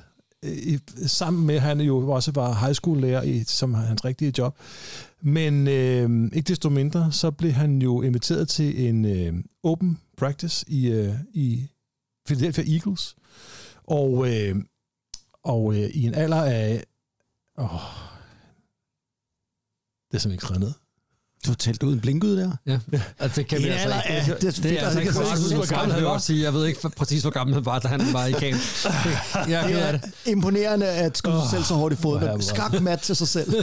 øh, i, sammen med, at han jo også var high school lærer i, som hans rigtige job. Men øh, ikke desto mindre, så blev han jo inviteret til en øh, open practice i, øh, i Philadelphia Eagles. Og, øh, og øh, i en alder af... Åh, det er simpelthen ikke skrevet ned. Du har talt ud en blinkud der. Ja, altså, det kan I vi en altså alder ikke. af- Det, det er det, det er altså ikke det hvor gammel han var sige. Jeg ved ikke præcis, hvor gammel han var, da han var i er ked af det. Det er imponerende at skyde sig selv så hårdt i foden. jeg Skak mat til sig selv.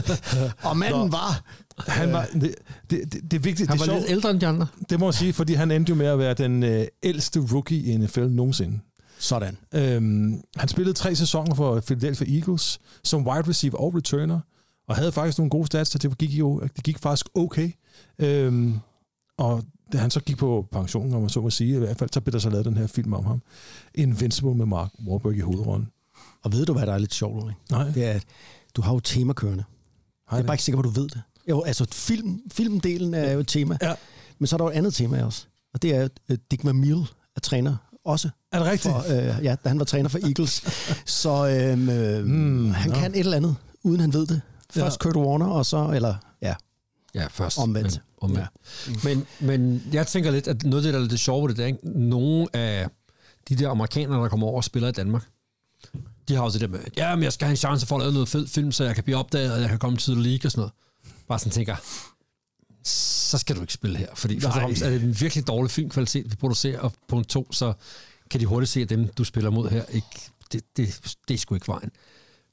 Og manden Nå. var... Han var, det, det, det, det er vigtigt. Han det, var er lidt ældre end de andre. det må jeg sige, fordi han endte jo med at være den øh, ældste rookie i NFL nogensinde. Sådan. Øhm, han spillede tre sæsoner for Philadelphia Eagles som wide receiver og returner, og havde faktisk nogle gode stats, så det gik jo det gik faktisk okay. Øhm, og da han så gik på pension, om man så må sige, i hvert fald, så blev der så lavet den her film om ham. Invincible med Mark Wahlberg i hovedrollen. Og ved du, hvad der er lidt sjovt, Ulrik? Nej, Det er, at du har jo tema kørende. Jeg er bare ikke sikker på, at du ved det. Jo, altså film, filmdelen er jo et tema. Ja. Men så er der jo et andet tema også. Og det er, at Dick Vermeil er træner også. Er det rigtigt? For, øh, ja, da han var træner for Eagles. så øhm, øh, Mm, han nå. kan et eller andet, uden han ved det. Først Kurt Warner, og så, eller ja, Ja, først. Omvendt. Men, omvendt. Ja. Men, men jeg tænker lidt, at noget af det, der er lidt sjovt ved det, det er, ikke? nogle af de der amerikanere, der kommer over og spiller i Danmark, de har også det der med, ja, men jeg skal have en chance for at lave noget fed film, så jeg kan blive opdaget, og jeg kan komme til the league og sådan noget. Bare sådan tænker, så skal du ikke spille her. Fordi og fremmest er det en virkelig dårlig filmkvalitet, vi producerer, og punkt to, så kan de hurtigt se, at dem, du spiller mod her, ikke, det, det, det er sgu ikke vejen.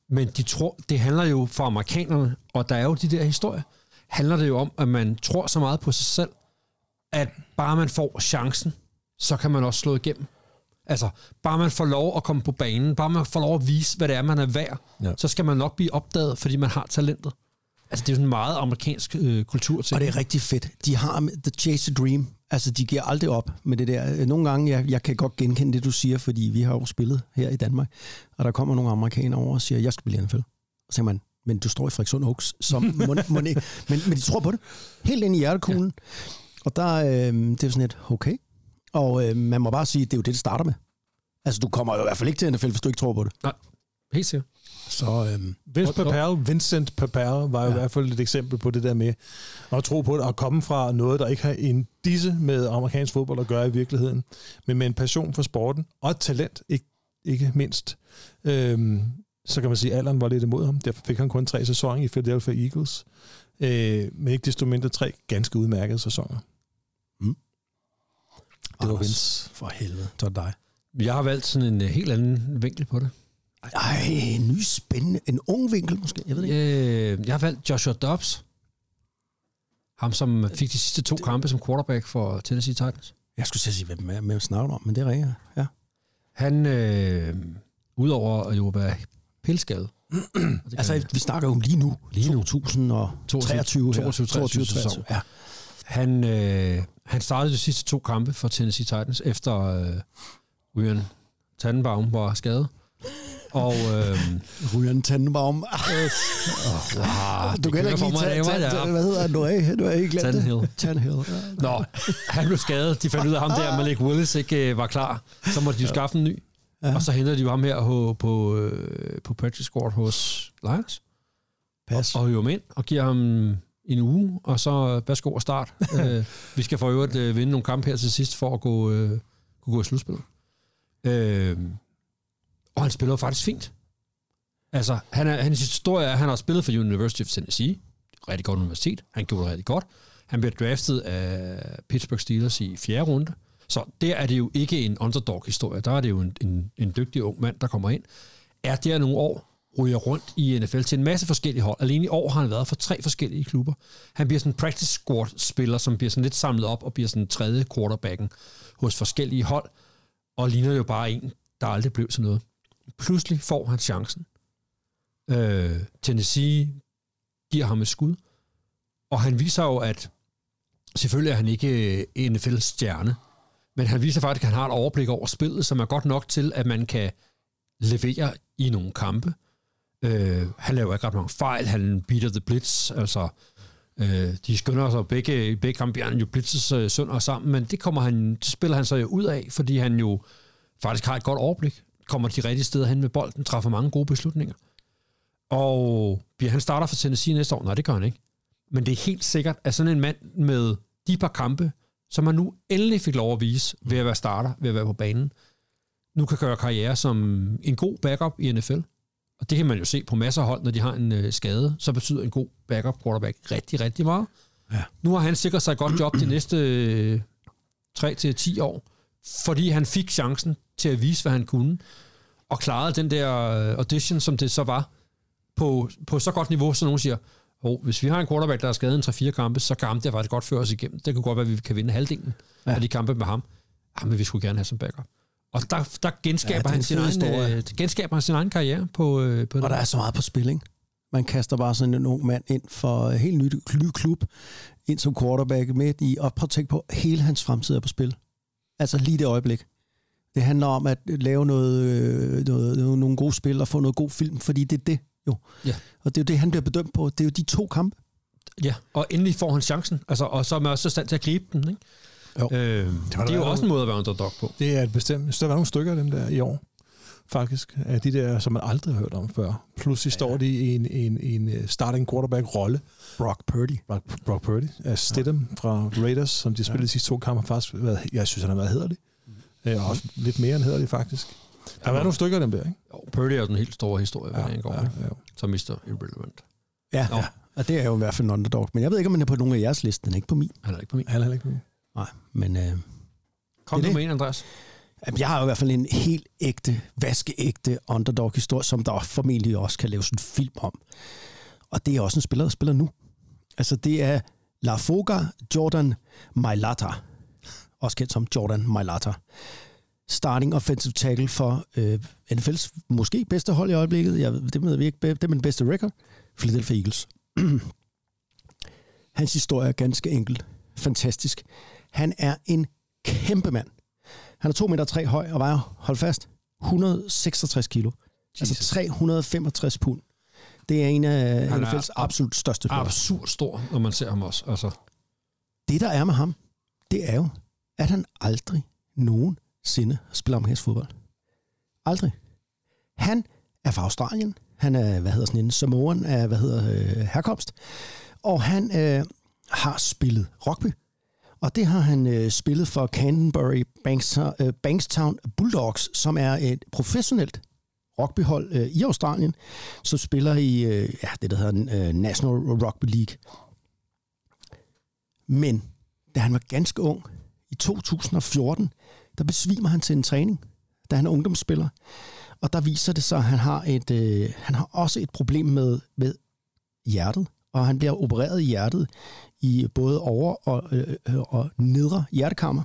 Men de tror, det handler jo for amerikanerne, og der er jo de der historier, handler det jo om, at man tror så meget på sig selv, at bare man får chancen, så kan man også slå igennem. Altså, bare man får lov at komme på banen, bare man får lov at vise, hvad det er, man er værd, ja. så skal man nok blive opdaget, fordi man har talentet. Altså, det er jo sådan en meget amerikansk øh, kultur til. Og det er rigtig fedt. De har the chase a dream. Altså, de giver aldrig op med det der. Nogle gange, jeg, jeg kan godt genkende det, du siger, fordi vi har jo spillet her i Danmark, og der kommer nogle amerikanere over og siger, jeg skal i NFL. Og så siger man, men du står i Frederikssund Oaks, som må, må, men, men de tror på det. Helt ind i hjertekuglen. Ja. Og der, øh, det er sådan et, okay. Og øh, man må bare sige, det er jo det, det starter med. Altså, du kommer jo i hvert fald ikke til NFL, hvis du ikke tror på det. Nej, helt sikkert. Så øh, Vince Papal, Vincent Papal var jo Ja. i hvert fald et eksempel på det der med at tro på det, og komme fra noget, der ikke har en disse med amerikansk fodbold at gøre i virkeligheden, men med en passion for sporten, og et talent, ikke, ikke mindst. Øhm, så kan man sige, at alderen var lidt imod ham. Derfor fik han kun tre sæsoner i Philadelphia Eagles. Øh, men ikke desto mindre tre ganske udmærkede sæsoner. Mm. Det var Vince. For helvede, så det dig. Jeg har valgt sådan en øh, helt anden vinkel på det. Ej, en ny spændende, en ung vinkel måske, jeg ved det ikke. Øh, jeg har valgt Joshua Dobbs. Ham, som fik de sidste to kampe som quarterback for Tennessee Titans. Jeg skulle at sige, hvem er med snakker om, men det er rigtigt. Ja. Han, øh, udover at jo være pilskadet, Altså, vi snakker jo lige nu, Lige nu. 2023 her. 22, 23 sæson. Ja. han, øh, han startede de sidste to kampe for Tennessee Titans, efter øh, Ryan Tannenbaum var skadet. Og øh, Ryan Tannenbaum. ah, Du kan ikke lige tage, hvad hedder han nu af? Du har ikke glemt Tannehill. det. Tannehill. Ja. Nå, han blev skadet. De fandt ud af ham der, Malik Willis ikke øh, var klar. Så måtte de jo skaffe en ny. Ja. Og så hentede de jo ham her på, på, øh, på practice squad hos Lions. Pas. Og hiver ham ind og giver ham en uge, og så værsgo og start. øh, vi skal for øvrigt øh, vinde nogle kampe her til sidst for at gå, øh, kunne gå i slutspillet. Øh, og han spiller faktisk fint. Altså, han er, hans historie er, at han har spillet for University of Tennessee. Rigtig godt universitet. Han gjorde det rigtig godt. Han blev draftet af Pittsburgh Steelers i fjerde runde. Så der er det jo ikke en underdog-historie. Der er det jo en, en, en dygtig ung mand, der kommer ind. Er der nogle år, ryger rundt i NFL til en masse forskellige hold. Alene i år har han været for tre forskellige klubber. Han bliver sådan en practice squad-spiller, som bliver sådan lidt samlet op og bliver sådan tredje quarterbacken hos forskellige hold, og ligner jo bare en, der aldrig blev til noget. Pludselig får han chancen. Øh, Tennessee giver ham et skud, og han viser jo, at selvfølgelig er han ikke øh, en NFL-stjerne, men han viser faktisk, at han har et overblik over spillet, som er godt nok til, at man kan levere i nogle kampe. Øh, han laver ikke ret mange fejl, han beater the blitz, altså øh, de skynder sig begge, i begge kampe, han jo blitzes øh, sønder sammen, men det, kommer han, det spiller han så jo ud af, fordi han jo faktisk har et godt overblik, kommer de rigtige steder hen med bolden, træffer mange gode beslutninger. Og bliver han starter for Tennessee næste år? Nej, det gør han ikke. Men det er helt sikkert, at sådan en mand med de par kampe, som han nu endelig fik lov at vise ved at være starter, ved at være på banen, nu kan gøre karriere som en god backup i NFL. Og det kan man jo se på masser af hold, når de har en øh, skade, så betyder en god backup quarterback rigtig, rigtig meget. Ja. Nu har han sikret sig et godt job de næste øh, 3-10 år, fordi han fik chancen til at vise, hvad han kunne, og klarede den der øh, audition, som det så var, på, på så godt niveau, så nogen siger, oh, hvis vi har en quarterback, der er skadet en 3-4 kampe, så kan der faktisk godt føre os igennem. Det kan godt være, at vi kan vinde halvdelen ja. af de kampe med ham. Ja, men vi skulle gerne have som backup. Og der, der genskaber, Ja, det han sin egen, øh, genskaber han sin egen karriere på, øh, på Og der er så meget på spil, ikke? Man kaster bare sådan en ung mand ind for en helt ny, ny klub, ind som quarterback midt i, og prøv at tænke på, hele hans fremtid er på spil. Altså lige det øjeblik. Det handler om at lave noget, øh, noget, noget, nogle gode spil og få noget god film, fordi det er det jo. Ja. Og det er jo det, han bliver bedømt på. Det er jo de to kampe. Ja, og endelig får han chancen, altså, og så er man også i stand til at gribe den. Ikke? Jo. Øh, det, var det er jo også en måde at være underdog på. Det er et bestemt... Der var nogle stykker af dem der i år, faktisk. Af de der, som man aldrig har hørt om før. Pludselig ja. står de i en, en, en øh, starting quarterback-rolle. Brock Purdy. Brock, Brock Purdy. af Stidham fra Raiders, som de spillede de sidste to kampe, har faktisk været, jeg synes, han har været hederlig. Mm. Og også lidt mere end hederlig, faktisk. Der har været nogle stykker af dem der, ikke? Jo, Purdy er den helt store historie, hvad ja, det angår, ja, ja, så mister irrelevant. Ja, ja. Og det er jo i hvert fald en underdog. Men jeg ved ikke, om den er på nogen af jeres liste. Den er ikke på min. Han er ikke på min. Han er heller ikke med. Nej, men... Øh, Kom Det du det. med en, Andreas? Jamen, Jeg har jo i hvert fald en helt ægte, vaskeægte underdog-historie, som der formentlig også kan laves en film om. Og det er også en spiller, der spiller nu. Altså, det er La Foga Jordan Mailata. Også kendt som Jordan Mailata. Starting offensive tackle for øh, NFL's måske bedste hold i øjeblikket. Jeg, ved- det ved vi ikke. Det er min bedste record. Philadelphia Eagles. Hans historie er ganske enkel. Fantastisk. Han er en kæmpe mand. Han er 2 meter 3 høj og vejer, hold fast, 166 kilo. Jesus. Altså 365 pund. Det er en af Han NFL's absolut største spillere. Absurd stor, når man ser ham også. Altså, Det, der er med ham, det er jo, at han aldrig nogensinde spiller amerikansk fodbold. Aldrig. Han er fra Australien. Han er, hvad hedder sådan en Samoan af, hvad hedder øh, herkomst. Og han øh, har spillet rugby. Og det har han øh, spillet for Canterbury Bankstown, øh, Bankstown Bulldogs, som er et professionelt rugbyhold øh, i Australien, som spiller i øh, ja, det, der hedder øh, National Rugby League. Men da han var ganske ung, i 2014, der besvimer han til en træning, da han er ungdomsspiller. Og der viser det sig, at han har, et, øh, han har også et problem med, med hjertet, og han bliver opereret i hjertet i både over- og, øh, øh, og nedre hjertekammer.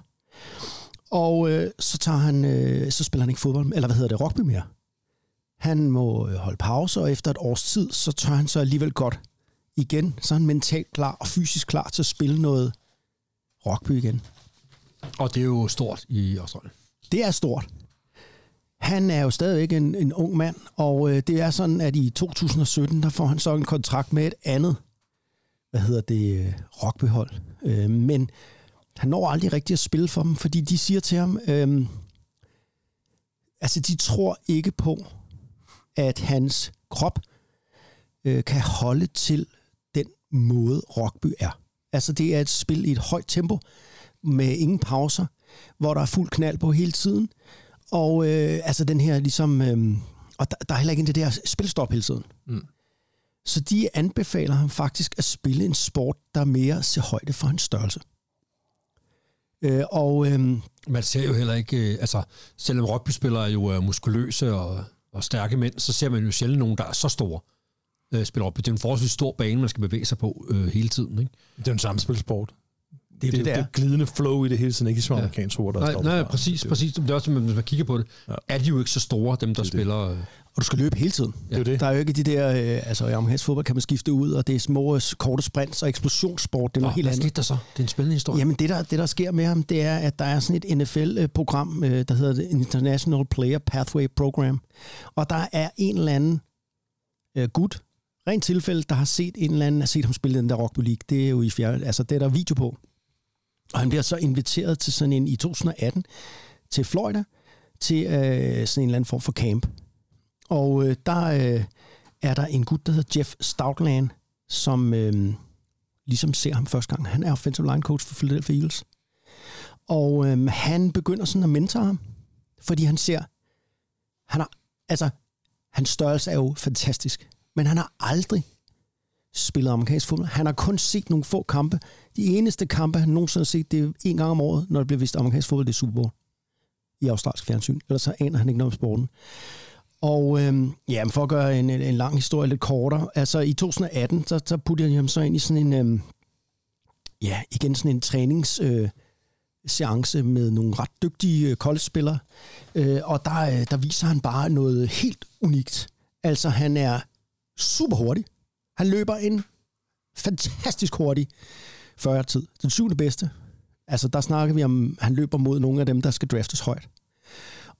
Og øh, så, tager han, øh, så spiller han ikke fodbold, eller hvad hedder det, rugby mere. Han må øh, holde pause, og efter et års tid, så tør han så alligevel godt igen. Så er han mentalt klar og fysisk klar til at spille noget rugby igen og det er jo stort i Australien. Det er stort. Han er jo stadigvæk en, en ung mand, og øh, det er sådan, at i 2017, der får han så en kontrakt med et andet, hvad hedder det, øh, rugbyhold. Øh, men han når aldrig rigtig at spille for dem, fordi de siger til ham, øh, altså de tror ikke på, at hans krop øh, kan holde til den måde rugby er. Altså det er et spil i et højt tempo, med ingen pauser, hvor der er fuld knald på hele tiden. Og øh, altså den her ligesom... Øh, og der, der er heller ikke det der spilstop hele tiden. Mm. Så de anbefaler ham faktisk at spille en sport, der mere ser højde for hans størrelse. Øh, og øh, Man ser jo heller ikke, øh, altså selvom rugbyspillere jo er muskuløse og, og stærke mænd, så ser man jo sjældent nogen, der er så store øh, spiller rugby. Det er en forholdsvis stor bane, man skal bevæge sig på øh, hele tiden. Ikke? Det er en samspilsport. Det er Det, det, det, der. det glidende flow i det hele tiden, ikke som Ja. amerikansk ord, der Nej, nej, der. præcis, Det- præcis. Det er også, hvis man kigger på det, Ja. er de jo ikke så store, dem der Det er det. spiller. Øh, Og du skal løbe hele tiden. Det er det. Der er jo ikke de der... Øh, altså i amerikansk fodbold kan man skifte ud, og det er små, øh, korte sprints og eksplosionssport. Det er noget helt hvad andet. skete der så? Det er en spændende historie. Jamen det der, det, der sker med ham, det er, at der er sådan et NFL-program, øh, der hedder det International Player Pathway Program. Og der er en eller anden øh, gut, rent tilfælde, der har set en eller anden, har set ham spille den der rugby league. Det er jo i fjerde, altså det er der video på. Og han bliver så inviteret til sådan en i 2018 til Florida, til øh, sådan en eller anden form for camp. Og øh, der øh, er der en gut, der hedder Jeff Stoutland, som øh, ligesom ser ham første gang. Han er offensive line coach for Philadelphia Eagles. Og øh, han begynder sådan at mentor ham, fordi han ser, han har, altså, hans størrelse er jo fantastisk, men han har aldrig spillet amerikansk fodbold. Han har kun set nogle få kampe. De eneste kampe, han nogensinde har set, det er en gang om året, når der bliver vist amerikansk fodbold, det er Super Bowl i australsk fjernsyn. Ellers så aner han ikke noget om sporten. Og øhm, ja, men for at gøre en, en, en lang historie lidt kortere, altså i 2018, så, så puttede jeg ham så ind i sådan en, øhm, ja, igen sådan en trænings... Øh, seance med nogle ret dygtige øh, college-spillere, øh, og der, øh, der viser han bare noget helt unikt. Altså, han er super hurtig. Han løber en fantastisk hurtig 40-tid. Den syvende bedste. Altså, der snakker vi om, han løber mod nogle af dem, der skal draftes højt.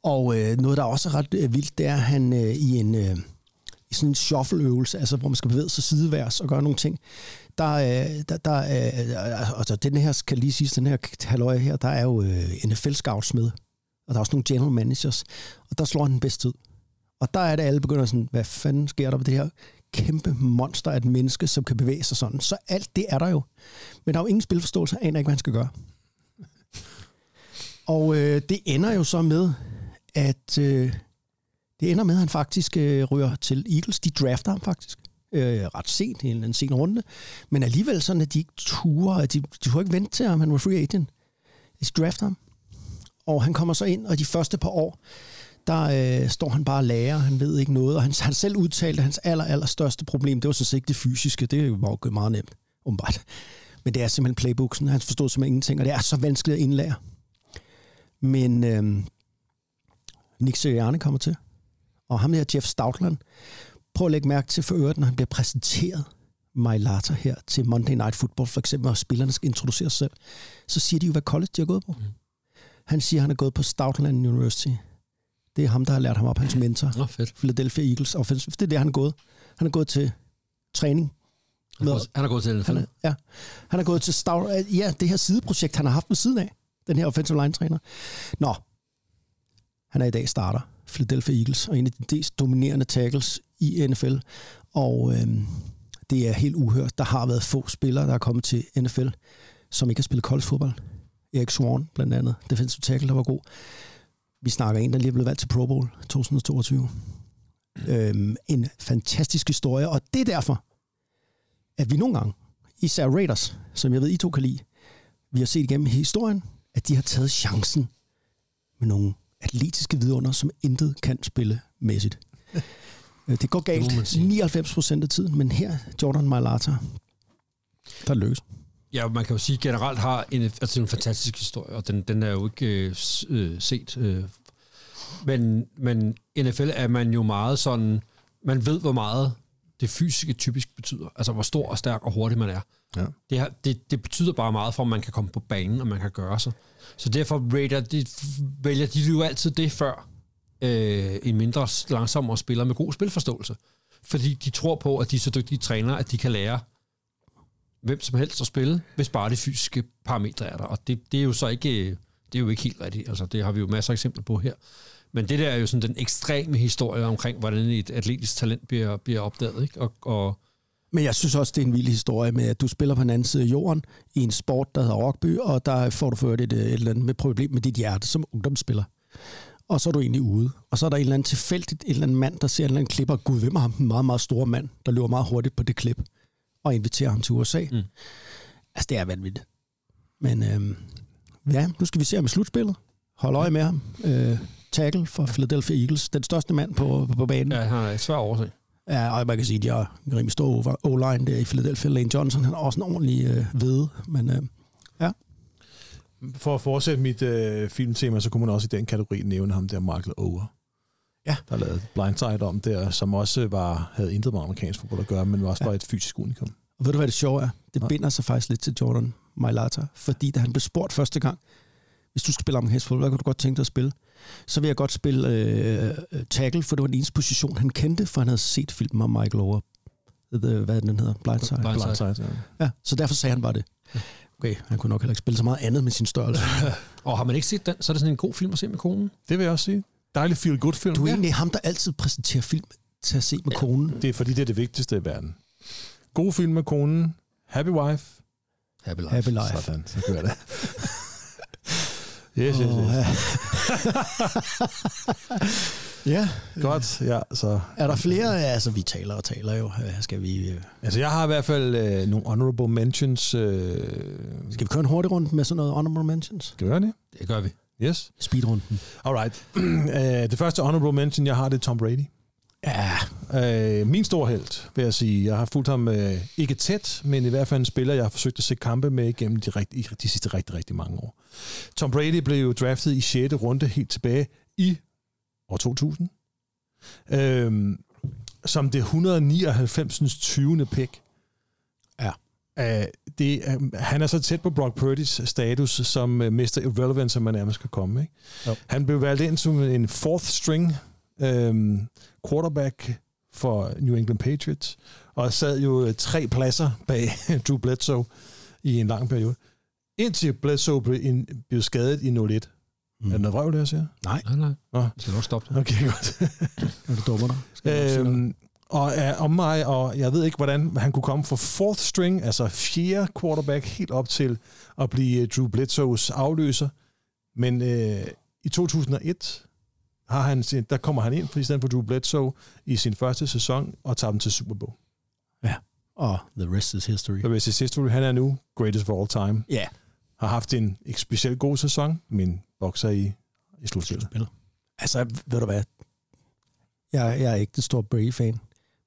Og øh, noget, der også er ret øh, vildt, det er, at han øh, i en øh, i sådan en shuffle-øvelse, altså hvor man skal bevæge sig sideværs og gøre nogle ting, der, øh, der, der øh, altså, altså den her, skal lige sige, den her halvøje her, der er jo øh, NFL-scouts med, og der er også nogle general managers, og der slår han den bedste tid. Og der er det, alle begynder sådan, hvad fanden sker der ved det her kæmpe monster af et menneske, som kan bevæge sig sådan. Så alt det er der jo. Men der er jo ingen spilforståelse, aner ikke, hvad han skal gøre. Og øh, det ender jo så med, at øh, det ender med, at han faktisk øh, ryger til Eagles. De drafter ham faktisk. øh, ret sent i en, anden sen runde, men alligevel sådan, at de ikke turer, at de, de turde ikke vente til, ham, han var free agent. De drafter ham. Og han kommer så ind, og de første par år, der øh, står han bare og lærer, han ved ikke noget, og han, han selv udtalte, at hans aller, aller største problem, det var sådan set ikke det fysiske, det var jo meget nemt, umiddelbart. Men det er simpelthen playbooksen, han forstod simpelthen ingenting, og det er så vanskeligt at indlære. Men øh, Nick Sirianni kommer til, og ham der Jeff Stoutland, prøv at lægge mærke til for øvrigt, når han bliver præsenteret Mailata her til Monday Night Football, for eksempel, og spillerne skal introducere sig selv, så siger de jo, hvad college de har gået på. Mm. Han siger, at han har gået på Stoutland University. Det er ham, der har lært ham op, hans mentor. Nå, fedt. Philadelphia Eagles offensive. Det er det, han er gået. Han er gået til træning. Han er gået, han er gået til Han er, NFL. ja. han er gået til Stout, ja, det her sideprojekt, han har haft ved siden af. Den her offensive line træner. Nå, han er i dag starter. Philadelphia Eagles, og en af de mest dominerende tackles i NFL. Og øhm, det er helt uhørt. Der har været få spillere, der er kommet til NFL, som ikke har spillet college fodbold. Erik Swan, blandt andet. Defensive tackle, der var god. Vi snakker en, der lige er blevet valgt til Pro Bowl 2022. Øhm, en fantastisk historie, og det er derfor, at vi nogle gange, især Raiders, som jeg ved, I to kan lide, vi har set igennem historien, at de har taget chancen med nogle atletiske vidunder, som intet kan spille mæssigt. Øh, Det går galt sige. 99 procent af tiden, men her, Jordan Mailata, der lykkes. Ja, man kan jo sige, at generelt har en, altså, en fantastisk historie, og den, den er jo ikke øh, øh, set. Øh. Men, men NFL er man jo meget sådan, man ved, hvor meget det fysiske typisk betyder. Altså, hvor stor og stærk og hurtig man er. Ja. Det, har, det, det betyder bare meget for, at man kan komme på banen, og man kan gøre sig. Så derfor Raider, de vælger de jo altid det før øh, en mindre langsommere spiller med god spilforståelse. Fordi de tror på, at de er så dygtige trænere, at de kan lære hvem som helst at spille, hvis bare de fysiske parametre er der. Og det, det er jo så ikke, det er jo ikke helt rigtigt. Altså, det har vi jo masser af eksempler på her. Men det der er jo sådan den ekstreme historie omkring, hvordan et atletisk talent bliver, bliver opdaget. Ikke? Og, og Men jeg synes også, det er en vild historie med, at du spiller på den anden side af jorden i en sport, der hedder rugby, og der får du ført et, øh, et eller andet med problem med dit hjerte som ungdomsspiller. Og så er du egentlig ude. Og så er der en eller anden tilfældigt, en eller anden mand, der ser en eller anden klip, og gud, hvem er ham, En meget, meget stor mand, der løber meget hurtigt på det klip, og inviterer ham til USA. Mm. Altså, det er vanvittigt. Men øhm, ja, nu skal vi se ham i slutspillet. Hold øje med ham. Øh, tackle for Philadelphia Eagles. Den største mand på, på, på banen. ja, han er svær at overse. Ja, og man kan sige, at de har en rimelig stor over- O-line der i Philadelphia. Lane Johnson, han har også en ordentlig øh, vede, men øh, For at fortsætte mit øh, filmtema, så kunne man også i den kategori nævne ham der Michael Ower. Ja. Der lavede Blindside om der, som også var, havde intet med amerikansk fodbold at gøre, men også Ja. var et fysisk unikum. og ved du, hvad det sjove er? Det Nej. binder sig faktisk lidt til Jordan Mailata, fordi da han blev spurgt første gang, hvis du skal spille amerikansk fodbold, hvad kunne du godt tænke dig at spille? Så vil jeg godt spille øh, øh, tackle, for det var den eneste position, han kendte, for han havde set filmen om Michael Ower. The, hvad er den hedder? Blindside. Blindside. Blindside, ja. Ja, så derfor sagde han bare det. Okay, han kunne nok heller ikke spille så meget andet med sin størrelse. Og har man ikke set den, så er det sådan en god film at se med konen. Det vil jeg også sige. Dejlig feel-good film. Du er egentlig ham, der altid præsenterer film til at se med konen. Det er fordi, det er det vigtigste i verden. God film med konen, happy wife, Happy Life. Happy Life. sådan, så kører det. yes, yes, yes. ja. ja, Godt, ja, så... er der flere? Ja, altså, vi taler og taler jo. Øh, Skal vi, øh, Altså, jeg har i hvert fald øh, nogle honorable mentions. Øh, skal vi køre en hurtig runde med sådan noget honorable mentions? skal vi gøre det? Det gør vi. Yes. Speedrunden. Alright. uh, det første honorable mention, jeg har, det er Tom Brady. Ja, Uh, min store held, vil jeg sige. Jeg har fulgt ham uh, ikke tæt, men i hvert fald en spiller, jeg har forsøgt at se kampe med igennem de, rigt, de sidste rigtig, rigtig mange år. Tom Brady blev jo draftet i 6. runde helt tilbage i år 2000. Uh, som det 199. 20. pick. Ja. Uh, det, uh, han er så tæt på Brock Purdy's status som uh, Mr. Irrelevant, som man nærmest kan komme. Ikke? Jo. Han blev valgt ind som en fourth string øhm, quarterback for New England Patriots, og sad jo øh, tre pladser bag Drew Bledsoe i en lang periode. Indtil Bledsoe blev, in, blev skadet i 01. Mm. Er det noget vrøvl, det jeg siger? nej, Nej, nej. Nå. Vi skal nok stoppe det. Okay, godt. er du dummer dig? Jeg øhm, og er om mig, og jeg ved ikke, hvordan han kunne komme fra fourth string, altså fjerde quarterback, helt op til at blive øh, Drew Bledsoes afløser. Men øh, i 2001, har han, der kommer han ind i stedet for Drew Bledsoe i sin første sæson og tager dem til Super Bowl. Ja, og the rest is history. Og hvis det sidste, han er nu greatest of all time. Ja. Har haft en ikke specielt god sæson, men bokser i, i slutspillet. Spillet. Altså, ved du hvad? Jeg, jeg er ikke den store Brady-fan,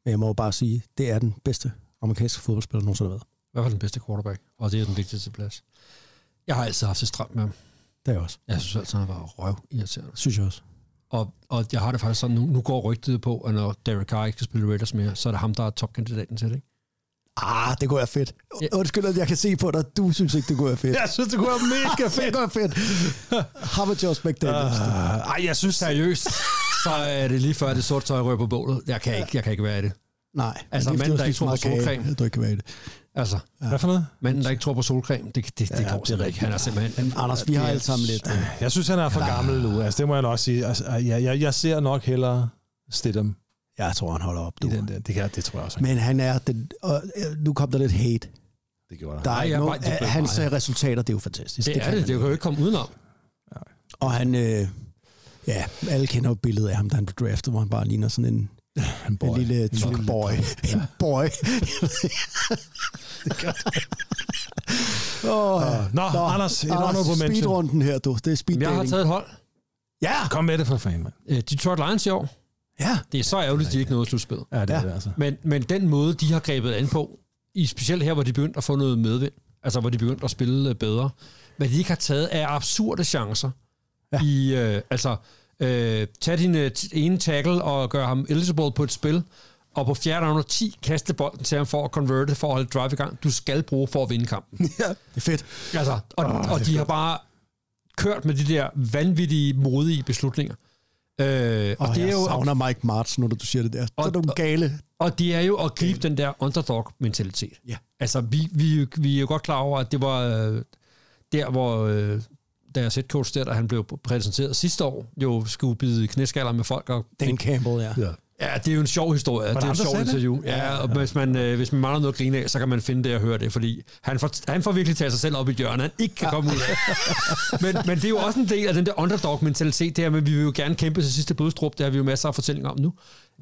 men jeg må jo bare sige, det er den bedste amerikanske fodboldspiller, der nogensinde har været. I hvert fald den bedste quarterback, og det er den vigtigste plads. Jeg har altid haft det stramt med ham. Det er jeg også. Jeg synes altid, han var røv irriterende. Synes jeg også. Og, og jeg har det faktisk sådan, nu, nu går rygtet på, at når Derek Carr ikke skal spille Raiders mere, så er det ham, der er topkandidaten til det, ikke? Ah, det kunne være fedt. Ja. Undskyld, at jeg kan se på dig. Du synes ikke, det kunne være fedt. Jeg synes, det kunne være mega det fedt. kunne være fedt. How about Josh McDaniels? Uh, ej, jeg synes Seriøst, så er det lige før det sorte tøj rører på bålet. Jeg kan ikke, jeg kan ikke være i det. Nej. Altså, det er manden, der ikke tror på solcreme. Du ikke være i det. Altså, Hvad for noget? manden, der ikke tror på solcreme, det, det, det Ja, går det er ikke. Han er simpelthen... Anders, vi har alle sammen lidt. øh, Jeg synes, han er for gammel nu. Altså, det må jeg nok sige. Altså, jeg, jeg, jeg ser nok hellere Stidham Jeg tror, han holder op. Du. i den der. Det, kan, det tror jeg også. Men han er den... Og, øh, nu kom der lidt hate. det gjorde Der er jeg nogen, var- det blev hans bare- resultater, det er jo fantastisk. Det er kan det, det kan jo ikke komme udenom. Og han... Øh, ja, alle kender jo billedet af ham, da han blev draftet, hvor han bare ligner sådan en, En en lille truck boy. En boy. oh, ja. Nå, Anders, et honorable mention. Speedrunden her, du. Det er speed Jeg har taget et hold. Ja! Kom med det for fanden, mand. Øh, Detroit Lions i år. Ja. Det er så ærgerligt, at de ikke nåede slutspil. Ja, det Ja. er det altså. Men, men den måde, de har grebet an på, i specielt her, hvor de begyndte at få noget medvind, altså hvor de begyndte at spille øh, bedre, hvad de ikke har taget af absurde chancer. Ja. Ja. I, øh, altså, øh, tag din øh, ene tackle og gør ham eligible på et spil, og på fjerde round og 10 kaste bolden til ham for at converte, for at holde drive i gang. Du skal bruge for at vinde kampen. Det er fedt. Altså, og, oh, og de har bare kørt med de der vanvittige, modige beslutninger. Øh, og, Og det er jeg jo, savner Mike Martz, når du siger det der. Så er Og- du gale. og det er jo at gribe den der underdog-mentalitet. Ja. Altså, vi, vi, vi er jo godt klar over, at det var øh, der, hvor øh, deres head coach der, da han blev præsenteret sidste år, jo skulle bide knæskaller med folk. Og Dan Campbell, ja. Ja. Ja, det er jo en sjov historie. Det er en der sjov sagde det? interview. Ja, og hvis man, øh, hvis man mangler noget at grine af, så kan man finde det og høre det, fordi han får, han får virkelig taget sig selv op i hjørnet, han ikke kan komme ud af. men, men det er jo også en del af den der underdog-mentalitet, det her med, at vi vil jo gerne kæmpe til sidste blodstrup, det har vi jo masser af fortællinger om nu.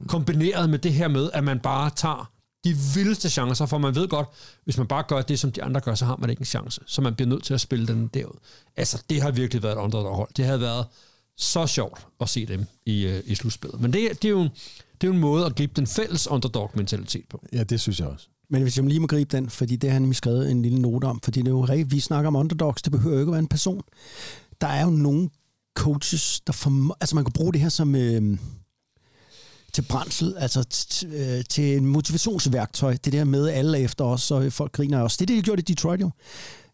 Kombineret med det her med, at man bare tager de vildeste chancer, for man ved godt, hvis man bare gør det, som de andre gør, så har man ikke en chance. Så man bliver nødt til at spille den derud. Altså, det har virkelig været et underdog-hold. Det havde været så sjovt at se dem i, øh, i slutspillet. Men det, det, er jo en, det er jo en måde at gribe den fælles underdog-mentalitet på. Ja, det synes jeg også. Men hvis jeg lige må gribe den, fordi det har han nemlig skrevet en lille note om, fordi det er jo rigtigt, vi snakker om underdogs, det behøver jo ikke at være en person. Der er jo nogle coaches, der får, altså man kan bruge det her som øh, til brændsel, altså t- t- øh, til en motivationsværktøj. Det der med, alle efter os, så folk griner af os. Det er det, de gjorde i Detroit jo.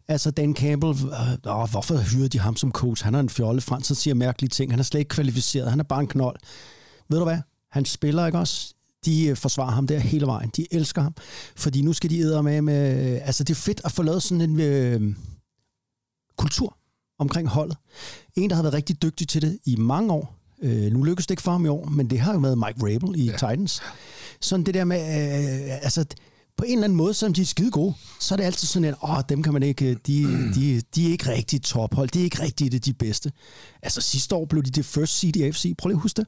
Altså Dan Campbell, øh, åh, hvorfor hyrede de ham som coach? Han er en fjolle, Frans han siger mærkelige ting, han er slet ikke kvalificeret, han er bare en knold. Ved du hvad? Han spiller ikke også? De øh, forsvarer ham der hele vejen. De elsker ham. Fordi nu skal de æde med med... Altså, det er fedt at få lavet sådan en øh, kultur omkring holdet. En, der har været rigtig dygtig til det i mange år. Øh, nu lykkes det ikke for ham i år, men det har jo været Mike Rabel i ja. Titans. Sådan det der med... Øh, altså, på en eller anden måde, selvom de er skide gode, så er det altid sådan, at åh, dem kan man ikke, de, de, de er ikke rigtig tophold, de er ikke rigtig det, de bedste. Altså sidste år blev de det first seed i AFC, prøv lige at huske det.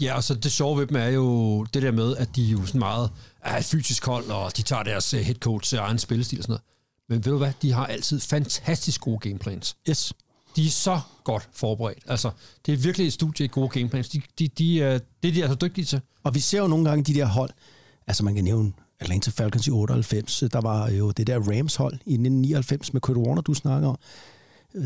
Ja, og så det sjove ved dem er jo det der med, at de er jo sådan meget er fysisk hold, og de tager deres øh, head coach til egen spillestil og sådan noget. Men ved du hvad? De har altid fantastisk gode gameplans. Yes. De er så godt forberedt. Altså, det er virkelig et studie i gode gameplans. De, de, de, er- det er de altså dygtige til. Og vi ser jo nogle gange de der hold, altså man kan nævne Atlanta Falcons i 98, der var jo det der Rams hold i 1999 med Kurt Warner, du snakker om.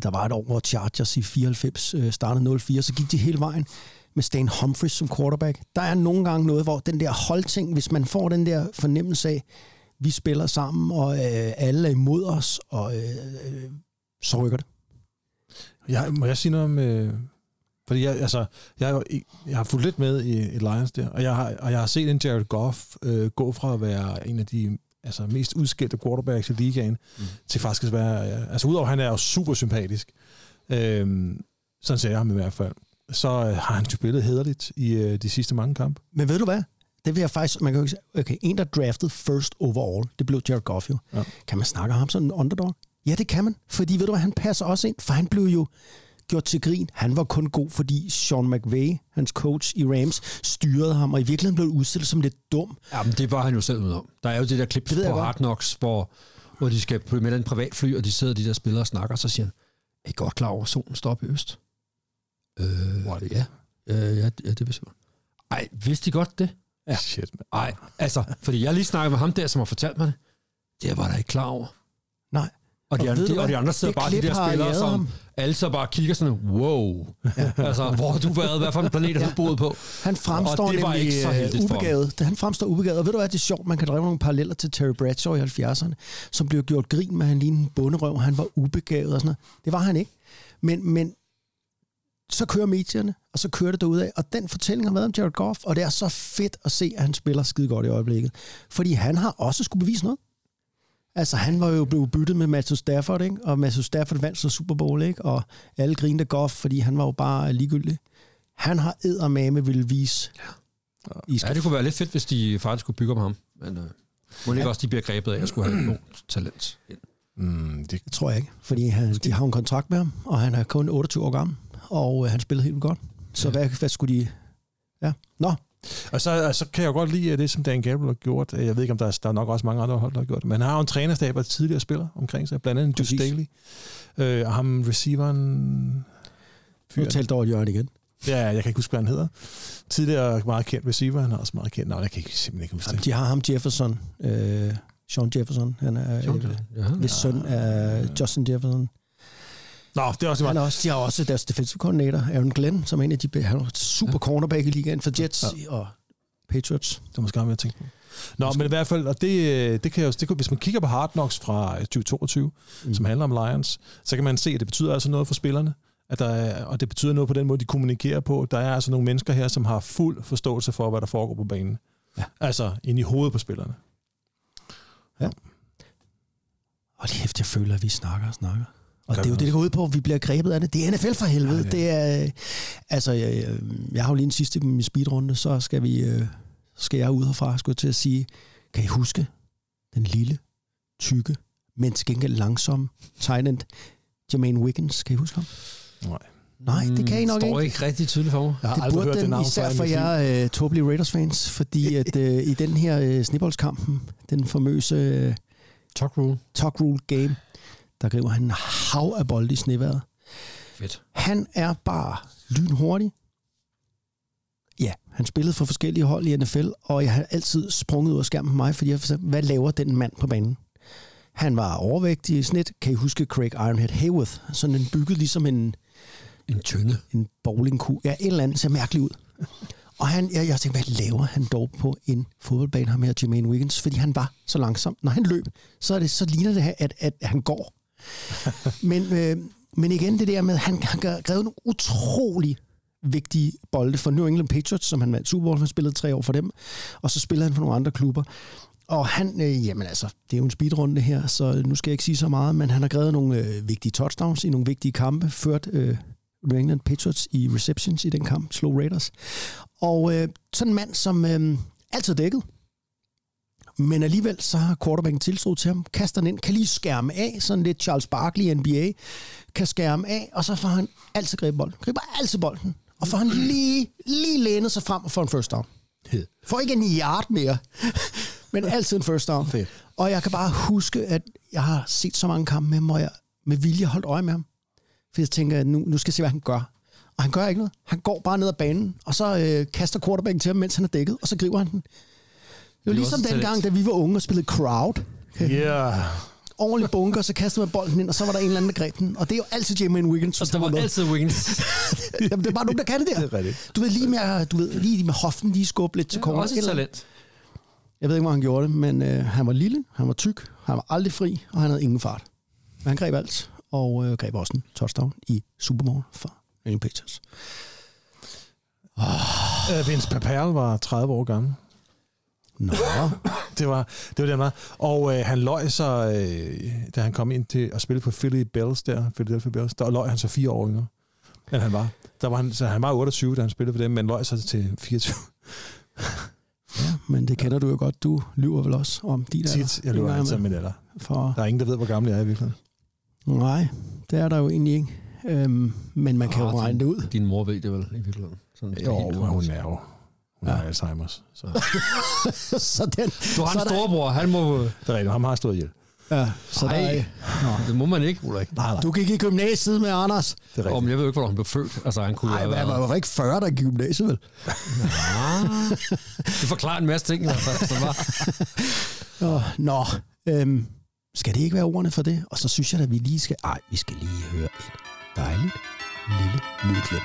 Der var et år, hvor Chargers i 94 øh, startede 0-4, så gik de hele vejen med Stan Humphries som quarterback. Der er nogle gange noget, hvor den der holdting, hvis man får den der fornemmelse af, vi spiller sammen, og øh, alle er imod os, og øh, øh så rykker det. Jeg, må jeg sige noget om... Øh, fordi jeg, altså, jeg, i- jeg har fulgt lidt med i, i Lions der, og jeg har, og jeg har set en Jared Goff øh, gå fra at være en af de altså, mest udskældte quarterbacks i ligaen, mm. til faktisk at være... Ja, altså udover han er jo super sympatisk, øh, sådan ser jeg ham i hvert fald, så øh, har han spillet hederligt i øh, de sidste mange kampe. Men ved du hvad? Det vil jeg faktisk... Man kan jo ikke sige, okay, en, der draftede first overall, det blev Jared Goff jo. Ja. Kan man snakke om ham som en underdog? Ja, det kan man. Fordi ved du hvad, han passer også ind, for han blev jo gjort til grin. Han var kun god, fordi Sean McVay, hans coach i Rams, styrede ham, og i virkeligheden blev udstillet som lidt dum. Jamen, det var han jo selv ud om. Der er jo det der klip Det på. Hard Knocks, hvor, hvor de skal på med en privat fly, og de sidder de der spillere og snakker, og så siger han, er I godt klar over, at solen står op i øst? Øh, ja. Øh, ja, ja, det vidste jeg. Ej, vidste de godt det? Ja. Shit, man. Ej, altså, fordi jeg lige snakket med ham der, som har fortalt mig det. Det var der ikke klar over. Nej. Og de, Og de, og de andre sidder bare de der spillere, som ham. alle så bare kigger sådan, wow. altså, hvor har du været? Hvad for en planet har du boet på? Han fremstår Og det var nemlig ikke så øh, ubegavet. Han fremstår ubegavet. Og ved du hvad, det er sjovt, man kan drage nogle paralleller til Terry Bradshaw i 70'erne, som blev gjort grin med, han lignede en bunderøv, han var ubegavet og sådan noget. Det var han ikke. Men, men så kører medierne, og så kører det derudad. Og den fortælling har været om Jared Goff, og det er så fedt at se, at han spiller skide godt i øjeblikket. Fordi han har også skulle bevise noget. Altså, han var jo blevet byttet med Matthew Stafford, ikke? og Matthew Stafford vandt så Super Bowl, ikke? og alle grinede Goff, fordi han var jo bare ligegyldig. Han har eddermame vil vise. Ja. I skal Ja, det kunne være lidt fedt, hvis de faktisk skulle bygge om ham. Men øh, må ikke også, de bliver grebet af at skulle have noget talent ind. Mm, det, Det tror jeg ikke, fordi han, de har jo en kontrakt med ham, og han er kun 28 år gammel, og øh, han spillede helt vildt godt. Så Ja. hvad, hvad skulle de... Ja, nå, Og så, og så kan jeg jo godt lide at det, som Dan Gabriel har gjort. Jeg ved ikke, om der er, der er nok også mange andre hold, der har gjort det. Men han har jo en trænerstab af tidligere spillere omkring sig. Blandt andet Præcis. Daly. Øh, og ham receiveren... nu Fyren. talte over Jørgen igen. Ja, jeg kan ikke huske, hvad han hedder. Tidligere meget kendt receiver. Han har også meget kendt navn. Jeg kan ikke, simpelthen ikke huske Jamen, det. de har ham Jefferson, øh, Sean Jefferson, han er øh, Ja, søn af Justin Jefferson. Nå, det er også Han er også, de har også deres defensive coordinator, Aaron Glenn, som er en af de han er super cornerback i ligaen for Jets Ja. og Patriots. Det var måske ham, jeg tænkte. Nå, men i hvert fald, og det, øh, det kan jo, det kan, hvis man kigger på Hard Knocks fra 2022, mm. som handler om Lions, så kan man se, at det betyder altså noget for spillerne. At der er, og det betyder noget på den måde, de kommunikerer på. Der er altså nogle mennesker her, som har fuld forståelse for, hvad der foregår på banen. Ja. Altså ind i hovedet på spillerne. Og det hæft, jeg føler, at vi snakker og snakker. Og det er jo det, det går ud på, at vi bliver grebet af det. Det er NFL for helvede. Ja, Ja, det er, altså, jeg, jeg har jo lige en sidste i min speedrunde, så skal vi, øh, skal jeg ud herfra, skulle jeg til at sige, kan I huske den lille, tykke, men til gengæld langsomme end, Jermaine Wiggins, kan I huske ham? Nej. Nej, det kan I nok Mm, Står ikke. ikke rigtig tydeligt for mig. Jeg har Det aldrig hørt den, navn især for jer uh, tåbelige Raiders-fans, fordi at uh, i den her uh, snibboldskampen, den famøse uh, Talk rule. Talk Rule Game, der griber han en hav af bolde i sneværet. Fedt. Han er bare lynhurtig. Ja, han spillede for forskellige hold i NFL, og jeg har altid sprunget ud af skærmen på mig, fordi jeg har hvad laver den mand på banen? Han var overvægtig i snit. Kan I huske Craig Ironhead Hayworth? Sådan en bygget ligesom en, En tynde. en bowlingkugle. Ja, et eller andet ser mærkeligt ud. Og han, jeg, jeg tænkte, hvad laver han dog på en fodboldbane, ham her Jermaine Wiggins? Fordi han var så langsom. Når han løb, så, er det, så ligner det, at, at han går. men, øh, men igen det der med, han han har grebet nogle utrolig vigtige bolde for New England Patriots, som han vandt Super Bowl, han spillede tre år for dem, og så spiller han for nogle andre klubber. Og han, øh, jamen altså, det er jo en speedrunde her, så nu skal jeg ikke sige så meget, men han har grebet nogle øh, vigtige touchdowns i nogle vigtige kampe, ført øh, New England Patriots i receptions i den kamp, slog Raiders. Og øh, sådan en mand, som øh, altid dækket, men alligevel så har quarterbacken tiltro til ham, kaster den ind, kan lige skærme af, sådan lidt Charles Barkley NBA, kan skærme af, og så får han altid grebet bolden. Griber altid bolden, og får han lige, lige lænet sig frem og får en first down. Får ikke en yard mere, men altid en first down. Fedt. Og jeg kan bare huske, at jeg har set så mange kampe med ham, hvor jeg med vilje holdt øje med ham. For jeg tænker, at nu, nu skal jeg se, hvad han gør. Og han gør ikke noget. Han går bare ned ad banen, og så øh, kaster quarterbacken til ham, mens han er dækket, og så griber han den. Det var ligesom dengang, da vi var unge og spillede crowd. Yeah. Ordentlig bunker, så kastede man bolden ind, og så var der en eller anden, der greb den. Og det er jo altid Jermaine Wiggins. Og der var altid wings. Jamen, det er bare nogen, der kan det der. Det er rigtigt. Du ved, lige med, du ved, lige med hoften, lige skubbe lidt til Ja, corner. også Et talent. Jeg ved ikke, hvor han gjorde det, men øh, han var lille, han var tyk, han var aldrig fri, og han havde ingen fart. Men han greb alt, og øh, greb også en touchdown i Super Bowl for New England Patriots. Uh, Vince Papal var 30 år gammel. Nå, Det var det, var det han var. Og øh, han løj så, øh, da han kom ind til at spille på Philly Bells der, Philadelphia Bells, der løj han så fire år yngre, end han var. Der var han, så han var 28, da han spillede for dem, men løj så til 24. ja, men det kender du jo godt. Du lyver vel også om din alder. Tit, jeg gang altid imellem. min alder. For, Der er ingen, der ved, hvor gammel jeg er i virkeligheden. nej, det er der jo egentlig ikke. Øhm, men man kan jo Ah, regne det ud. Din mor ved det vel i virkeligheden. Sådan, Jo, helt hun er jo hun ja. har Alzheimer's. Så så den, Du har så en der- storebror, han må... det er rigtigt, ham har stået ihjel. Ja, så der, Ej, er- det må man ikke, Ulrik. Nej, nej, du gik i gymnasiet med Anders. det er rigtigt. men jeg ved ikke, hvornår han blev født. Altså, han kunne Nej, han været... var ikke 40, der gik i gymnasiet, vel? Ah, det forklarer en masse ting, i hvert fald. Så var. Nå, nå øhm, skal det ikke være ordene for det? Og så synes jeg, at vi lige skal... Ej, vi skal lige høre et dejligt lille lydklip.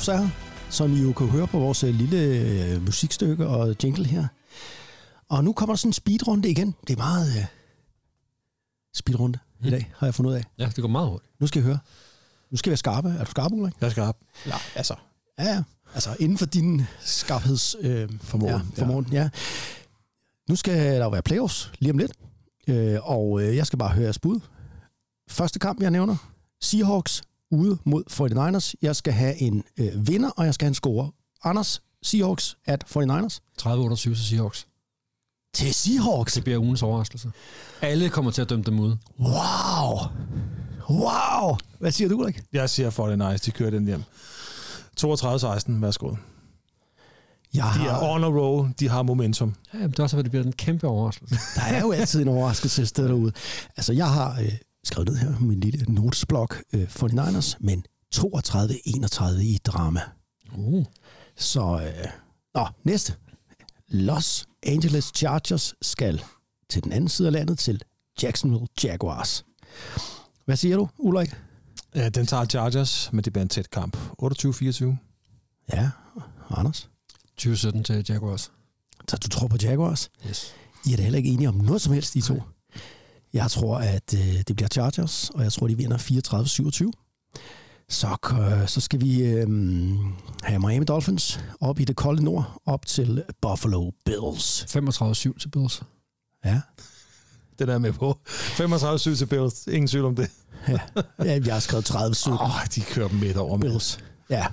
Playoffs er her, som I jo kan høre på vores øh, lille øh, musikstykke og jingle her. Og nu kommer der sådan en speedrunde igen. Det er meget øh, speedrunde mm. i dag, har jeg fundet ud af. Ja, det går meget hurtigt. Nu skal I høre. Nu skal vi være skarpe. Er du skarp, Ulrik? Jeg er skarp. Ja, altså. Ja, ja. Altså inden for din skarpheds... Øh, Formåen, Ja, formåen, ja. Nu skal der jo være playoffs lige om lidt. Øh, og øh, jeg skal bare høre jeres bud. Første kamp, jeg nævner. Seahawks ude mod 49ers. Jeg skal have en øh, vinder, og jeg skal have en scorer. Anders, Seahawks at 49ers. 30-28 til Seahawks. Til Seahawks? Det bliver ugens overraskelse. Alle kommer til at dømme dem ud. Wow! Wow! Hvad siger du, Ulrik? Jeg siger for det nice, de kører den hjem. 32-16, værsgo. Jeg De er har, on a roll, de har momentum. Ja, men det er også, hvad det bliver en kæmpe overraskelse. der er jo altid en overraskelse et sted derude. Altså, jeg har øh, skrevet ned her på min lille notesblok øh, 49ers, men 32-31 i drama. Uh. Så, øh, nå, næste. Los Angeles Chargers skal til den anden side af landet, til Jacksonville Jaguars. Hvad siger du, Ulrik? Ja, den tager Chargers, men det bliver en tæt kamp. 28-24. Ja, Anders? 2017 til Jaguars. Så du tror på Jaguars? Yes. I er da heller ikke enige om noget som helst, de to. Jeg tror, at øh, det bliver Chargers, og jeg tror, de vinder 34-27. Så, øh, så skal vi øh, have Miami Dolphins op i det kolde nord, op til Buffalo Bills. 35-7 til Bills. Ja, Den er jeg med på. 35-7 til Bills. Ingen tvivl om det. ja. ja jeg har skrevet 30-17 Åh, oh, de kører dem midt over med. Bills. Ja,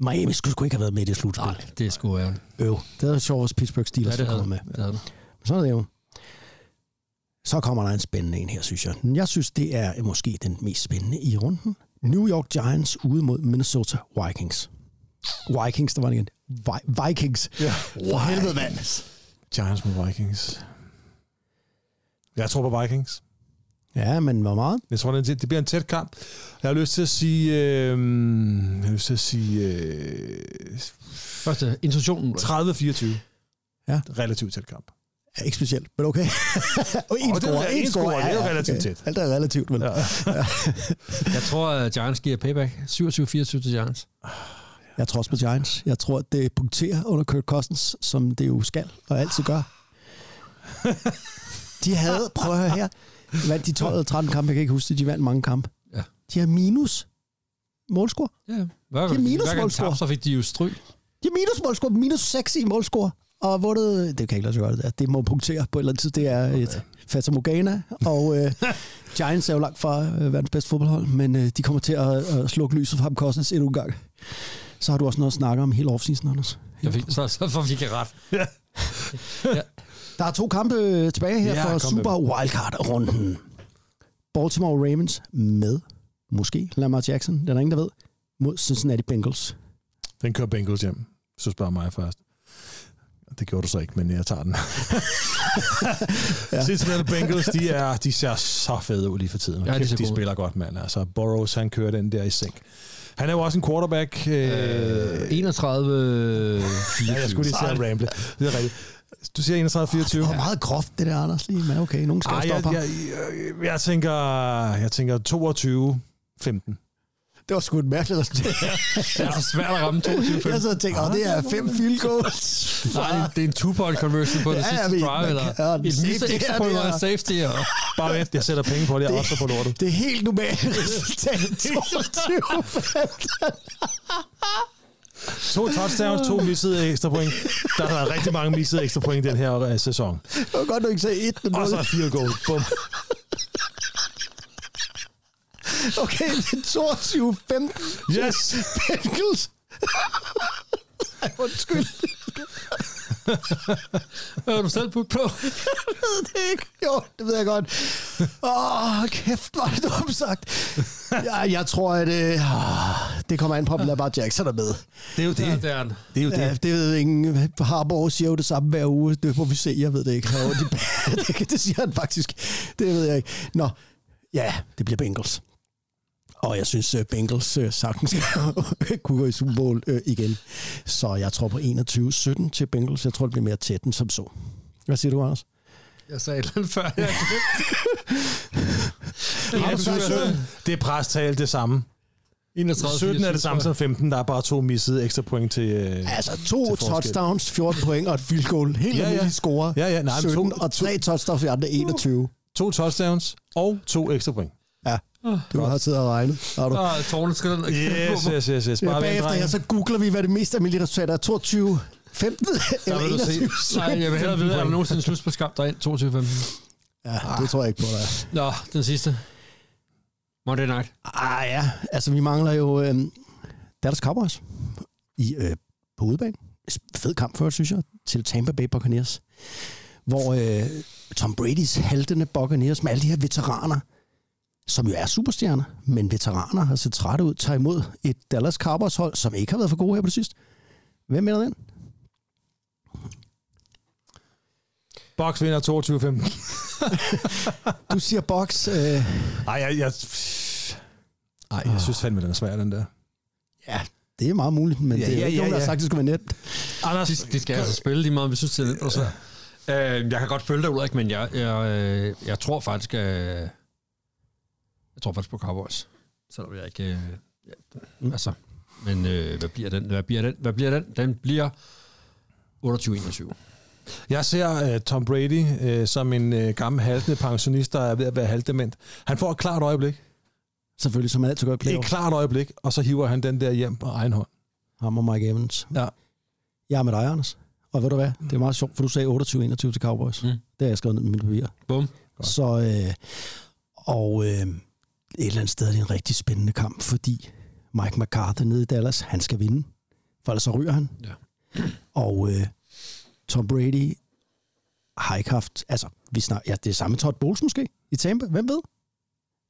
Miami skulle sgu ikke have været med i det slutspil. Nej, det er sgu ærgerligt. Øv. Det havde sjovt, hvis Pittsburgh Steelers Ja, det havde kommet det. med. det, havde det. Men sådan er det jo. Så kommer der en spændende en her, synes jeg. Jeg synes, det er måske den mest spændende i runden. New York Giants ude mod Minnesota Vikings. Vikings, der var det igen. Vi- Vikings. Ja. For helvede, mand. Giants mod Vikings. Jeg tror på Vikings. Ja, men hvor meget? Jeg tror, det, det bliver en tæt kamp. Jeg har lyst til at sige... Øh, jeg har lyst til at sige... Øh, Første intuitionen. 30-24. Ja. Relativt tæt kamp. Ja, ikke specielt, men okay. og en er- score, en score, score, det er jo relativt tæt. Alt er relativt, men... Ja. Jeg tror, at Giants giver payback. 27-24 til Giants. Jeg tror også på Giants. Jeg tror, at det punkterer under Kirk Cousins, som det jo skal og altid gør. De havde, prøv at høre her, vandt de 12 eller 13 kampe, jeg kan ikke huske det, de vandt mange kampe. Ja. De har minus målscore. Ja, hver, Det er minus hver de målscore. tabte, så fik de jo stryg. De har minus målscore, minus 6 i målscore. Og vundet, det kan jeg ikke lade sig gøre det der. Det må punktere på et eller andet tid. Det er et Fata Morgana, og øh, Giants er jo langt fra øh, verdens bedste fodboldhold, men øh, de kommer til at, at slukke lyset fra ham Cousins endnu en gang. Så har du også noget at snakke om hele offseason, Anders. Jeg fik, så, så, så fik jeg ret. Der er to kampe øh, tilbage her Ja, for Super Wildcard-runden. Baltimore Ravens med, måske, Lamar Jackson, den er ingen, der ved, mod Cincinnati Bengals. Den kører Bengals hjem, så spørger mig først. Det gjorde du så ikke, men jeg tager den. ja. Cincinnati Bengals, de, er, de ser så fede ud lige for tiden. Ja, Ja, de de, gode. spiller godt, mand. Altså, Burrows, han kører den der i sænk. Han er jo også en quarterback. Øh, Øh, 31 24. ja, jeg skulle lige sige ramble. Det er rigtigt. Du siger 31-24. Det var meget groft, det der, Anders, lige. Men okay, nogen skal Ej, stoppe jeg, ham. jeg, jeg, jeg, tænker, jeg tænker 22-15. Det var sgu et mærkeligt resultat. Det er så svært at ramme 22 jeg tænker, åh, det er fem field goals. Nej, det er- det er en two-point conversion på det Ja, sidste jeg ved, drive, man eller ja, et safety ekstra point det og er- en safety. Og, Bare vent, jeg sætter penge på det, jeg også på lortet. Det er helt normalt resultat. 22 To touchdowns, to missede ekstra point. Der har været rigtig mange missede ekstra point den her øh, sæson. Det var godt, du ikke sagde 1 Og så er field goal. Bum. Okay, det er 22-15 Yes! Bengals. Ej, undskyld. hvad har du selv putt på? Jeg ved det ikke. Jo, det ved jeg godt. Åh, oh, kæft, var det dumt sagt. Jeg, jeg tror, at øh, åh, det kommer an på, om Lamar Jackson er med. Det er jo det. Det er han. Det er jo Ja, det. det ved ingen. Harbour siger jo det samme hver uge. Det må vi se, jeg ved det ikke. Og de, det, det siger han faktisk. Det ved jeg ikke. Nå, ja, det bliver Bengals. Og jeg synes, uh, Bengals uh, sagtens kunne gå i Super Bowl uh, igen. Så jeg tror på 21-17 til Bengals. Jeg tror, det bliver mere tæt end som så. Hvad siger du, Anders? Jeg sagde et eller andet før. Jeg 17? Det er præstal det samme. 31, 17 er det samme som 15. Der er bare to missede ekstra point til... Øh, Altså to Til touchdowns, 14 point og et field goal. Helt Ja, ja. score. Ja, ja, nej, men 17 to- og tre touchdowns i andre 21. to touchdowns og to ekstra point. Ja, du har siddet og regnet. Har du? Og tårnet skal den Yes, yes, yes. yes. Ja, Bare vent, bagefter her, så googler vi, hvad det mest almindelige resultat er. 22, 15 eller vil du se. 21. Nej, jeg vil hellere vide, er der nogensinde slut på skab derind 22 15 Ja, det tror jeg ikke på, der er. Nå, den sidste. Monday Night. Ah ja, altså vi mangler jo øh, Dallas Cowboys i, øh, på udebane. Fed kamp for, synes jeg, til Tampa Bay Buccaneers. Hvor øh, Tom Brady's haltende Buccaneers med alle de her veteraner, som jo er superstjerner, men veteraner har set trætte ud, tager imod et Dallas Cowboys hold, som ikke har været for gode her på det sidste. Hvem mener den? Box vinder 22-15. Du siger Box. Øh, Ej, jeg, jeg, ej, jeg synes fandme, den er svær, den der. ja, det er meget muligt, men Ja, det er ja, ikke ja, nogen, der har ja. sagt, det skulle være nemt. Anders, De, de skal altså spille lige meget, vi synes, det er og så. Øh, jeg kan godt følge dig, Ulrik, men jeg, jeg, øh, jeg tror faktisk, at, jeg tror faktisk på Cowboys. Selvom jeg ikke... Øh, ja, altså, men øh, hvad bliver den? Hvad bliver den? Hvad bliver den? Den bliver 28-21. Jeg ser uh, Tom Brady uh, som en uh, gammel haltende pensionist, der er ved at være halvdement. Han får et klart øjeblik. Selvfølgelig, som altid gør i Et playoff. klart øjeblik, og så hiver han den der hjem på egen hånd. Ham og Mike Evans. Ja. Jeg er med dig, Anders. Og ved du hvad? Det er meget sjovt, for du sagde 28-21 til Cowboys. Mm. Det har jeg skrevet ned i mine papirer. Bum. Så, øh, og øh, et eller andet sted er det en rigtig spændende kamp, fordi Mike McCarthy nede i Dallas, han skal vinde. For ellers så ryger han. Ja. Og øh, Tom Brady har ikke haft... Altså, vi snak, ja, det er samme Todd Bowles måske i Tampa. Hvem ved?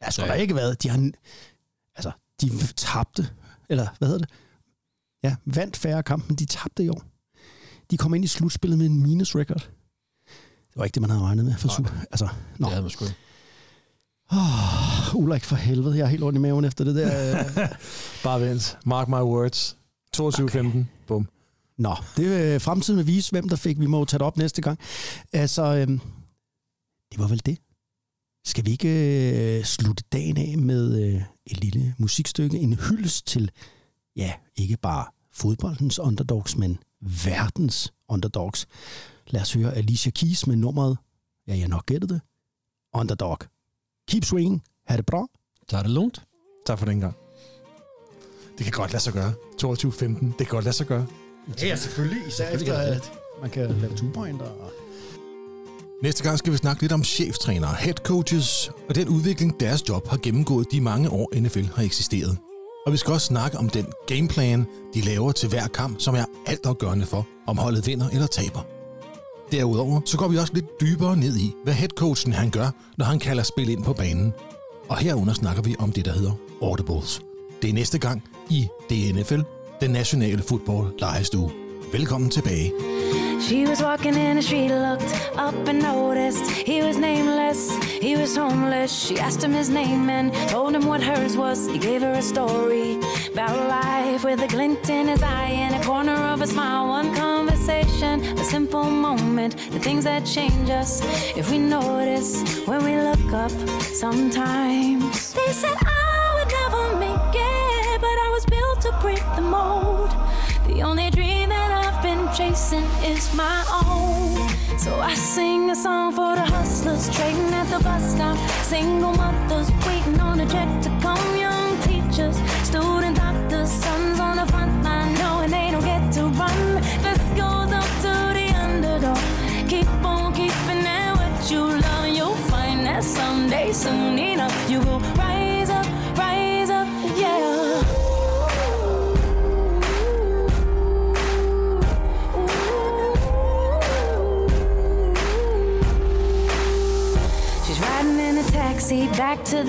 Altså, Ja. der har ikke været... De har, altså, de tabte, eller hvad hedder det? Ja, vandt færre kampe, men de tabte i år. De kom ind i slutspillet med en minus record. Det var ikke det, man havde regnet med. For super. Altså, nå. Det havde man sgu ikke. Oh, Ulrik, for helvede. Jeg er helt ondt i maven efter det der. øh. Bare vent. Mark my words. 22-15. Bum. Nå, det vil fremtiden vil vise, hvem der fik. Vi må jo tage det op næste gang. Altså, øhm, det var vel det. Skal vi ikke øh, slutte dagen af med øh, et lille musikstykke? En hyldest til, ja, ikke bare fodboldens underdogs, men verdens underdogs. Lad os høre Alicia Keys med nummeret, ja, jeg nok gættede det, Underdog. Keep swinging. Ha' det bra. Så er det lunt. Tak for den gang. Det kan godt lade sig gøre. 22-15. Det kan godt lade sig gøre. Ja, selvfølgelig. Især efter, at man kan lave two-pointer. Og... Næste gang skal vi snakke lidt om cheftrænere, head coaches og den udvikling, deres job har gennemgået de mange år, NFL har eksisteret. Og vi skal også snakke om den gameplan, de laver til hver kamp, som er altafgørende for, om holdet vinder eller taber. Derudover så går vi også lidt dybere ned i, hvad headcoachen han gør, når han kalder spil ind på banen. Og herunder snakker vi om det, der hedder audibles. Det er næste gang i DNFL den nationale fodbold lejestue. Velkommen tilbage. She was walking in and she looked up and noticed he was nameless, he was homeless. She asked him his name and told him what hers was. He gave her a story about life with a glint in his eye and a corner of a smile. One conversation, a simple moment, the things that change us if we notice when we look up sometimes. They said oh, I would never make it, but I was built to break the mold. The only dream that I've been chasing is my own. So I sing a song for the hustlers trading at the bus stop. Single mothers waiting on a check to come. Young teachers, student doctors, sons on the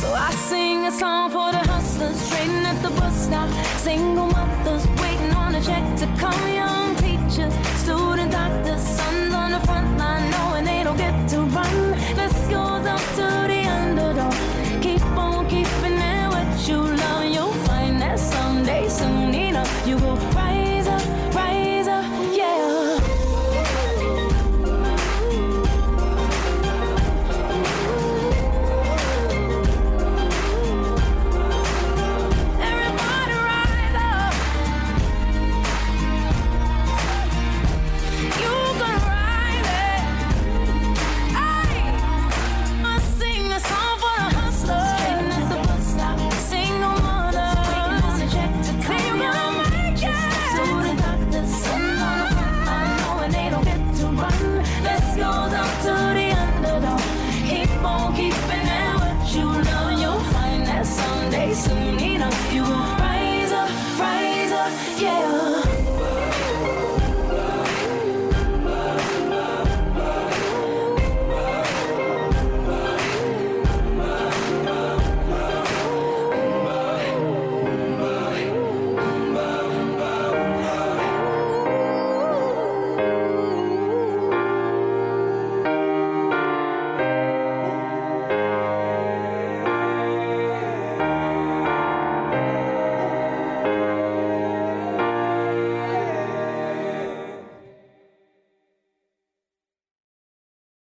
So I sing a song for the hustlers trading at the bus stop. Single mothers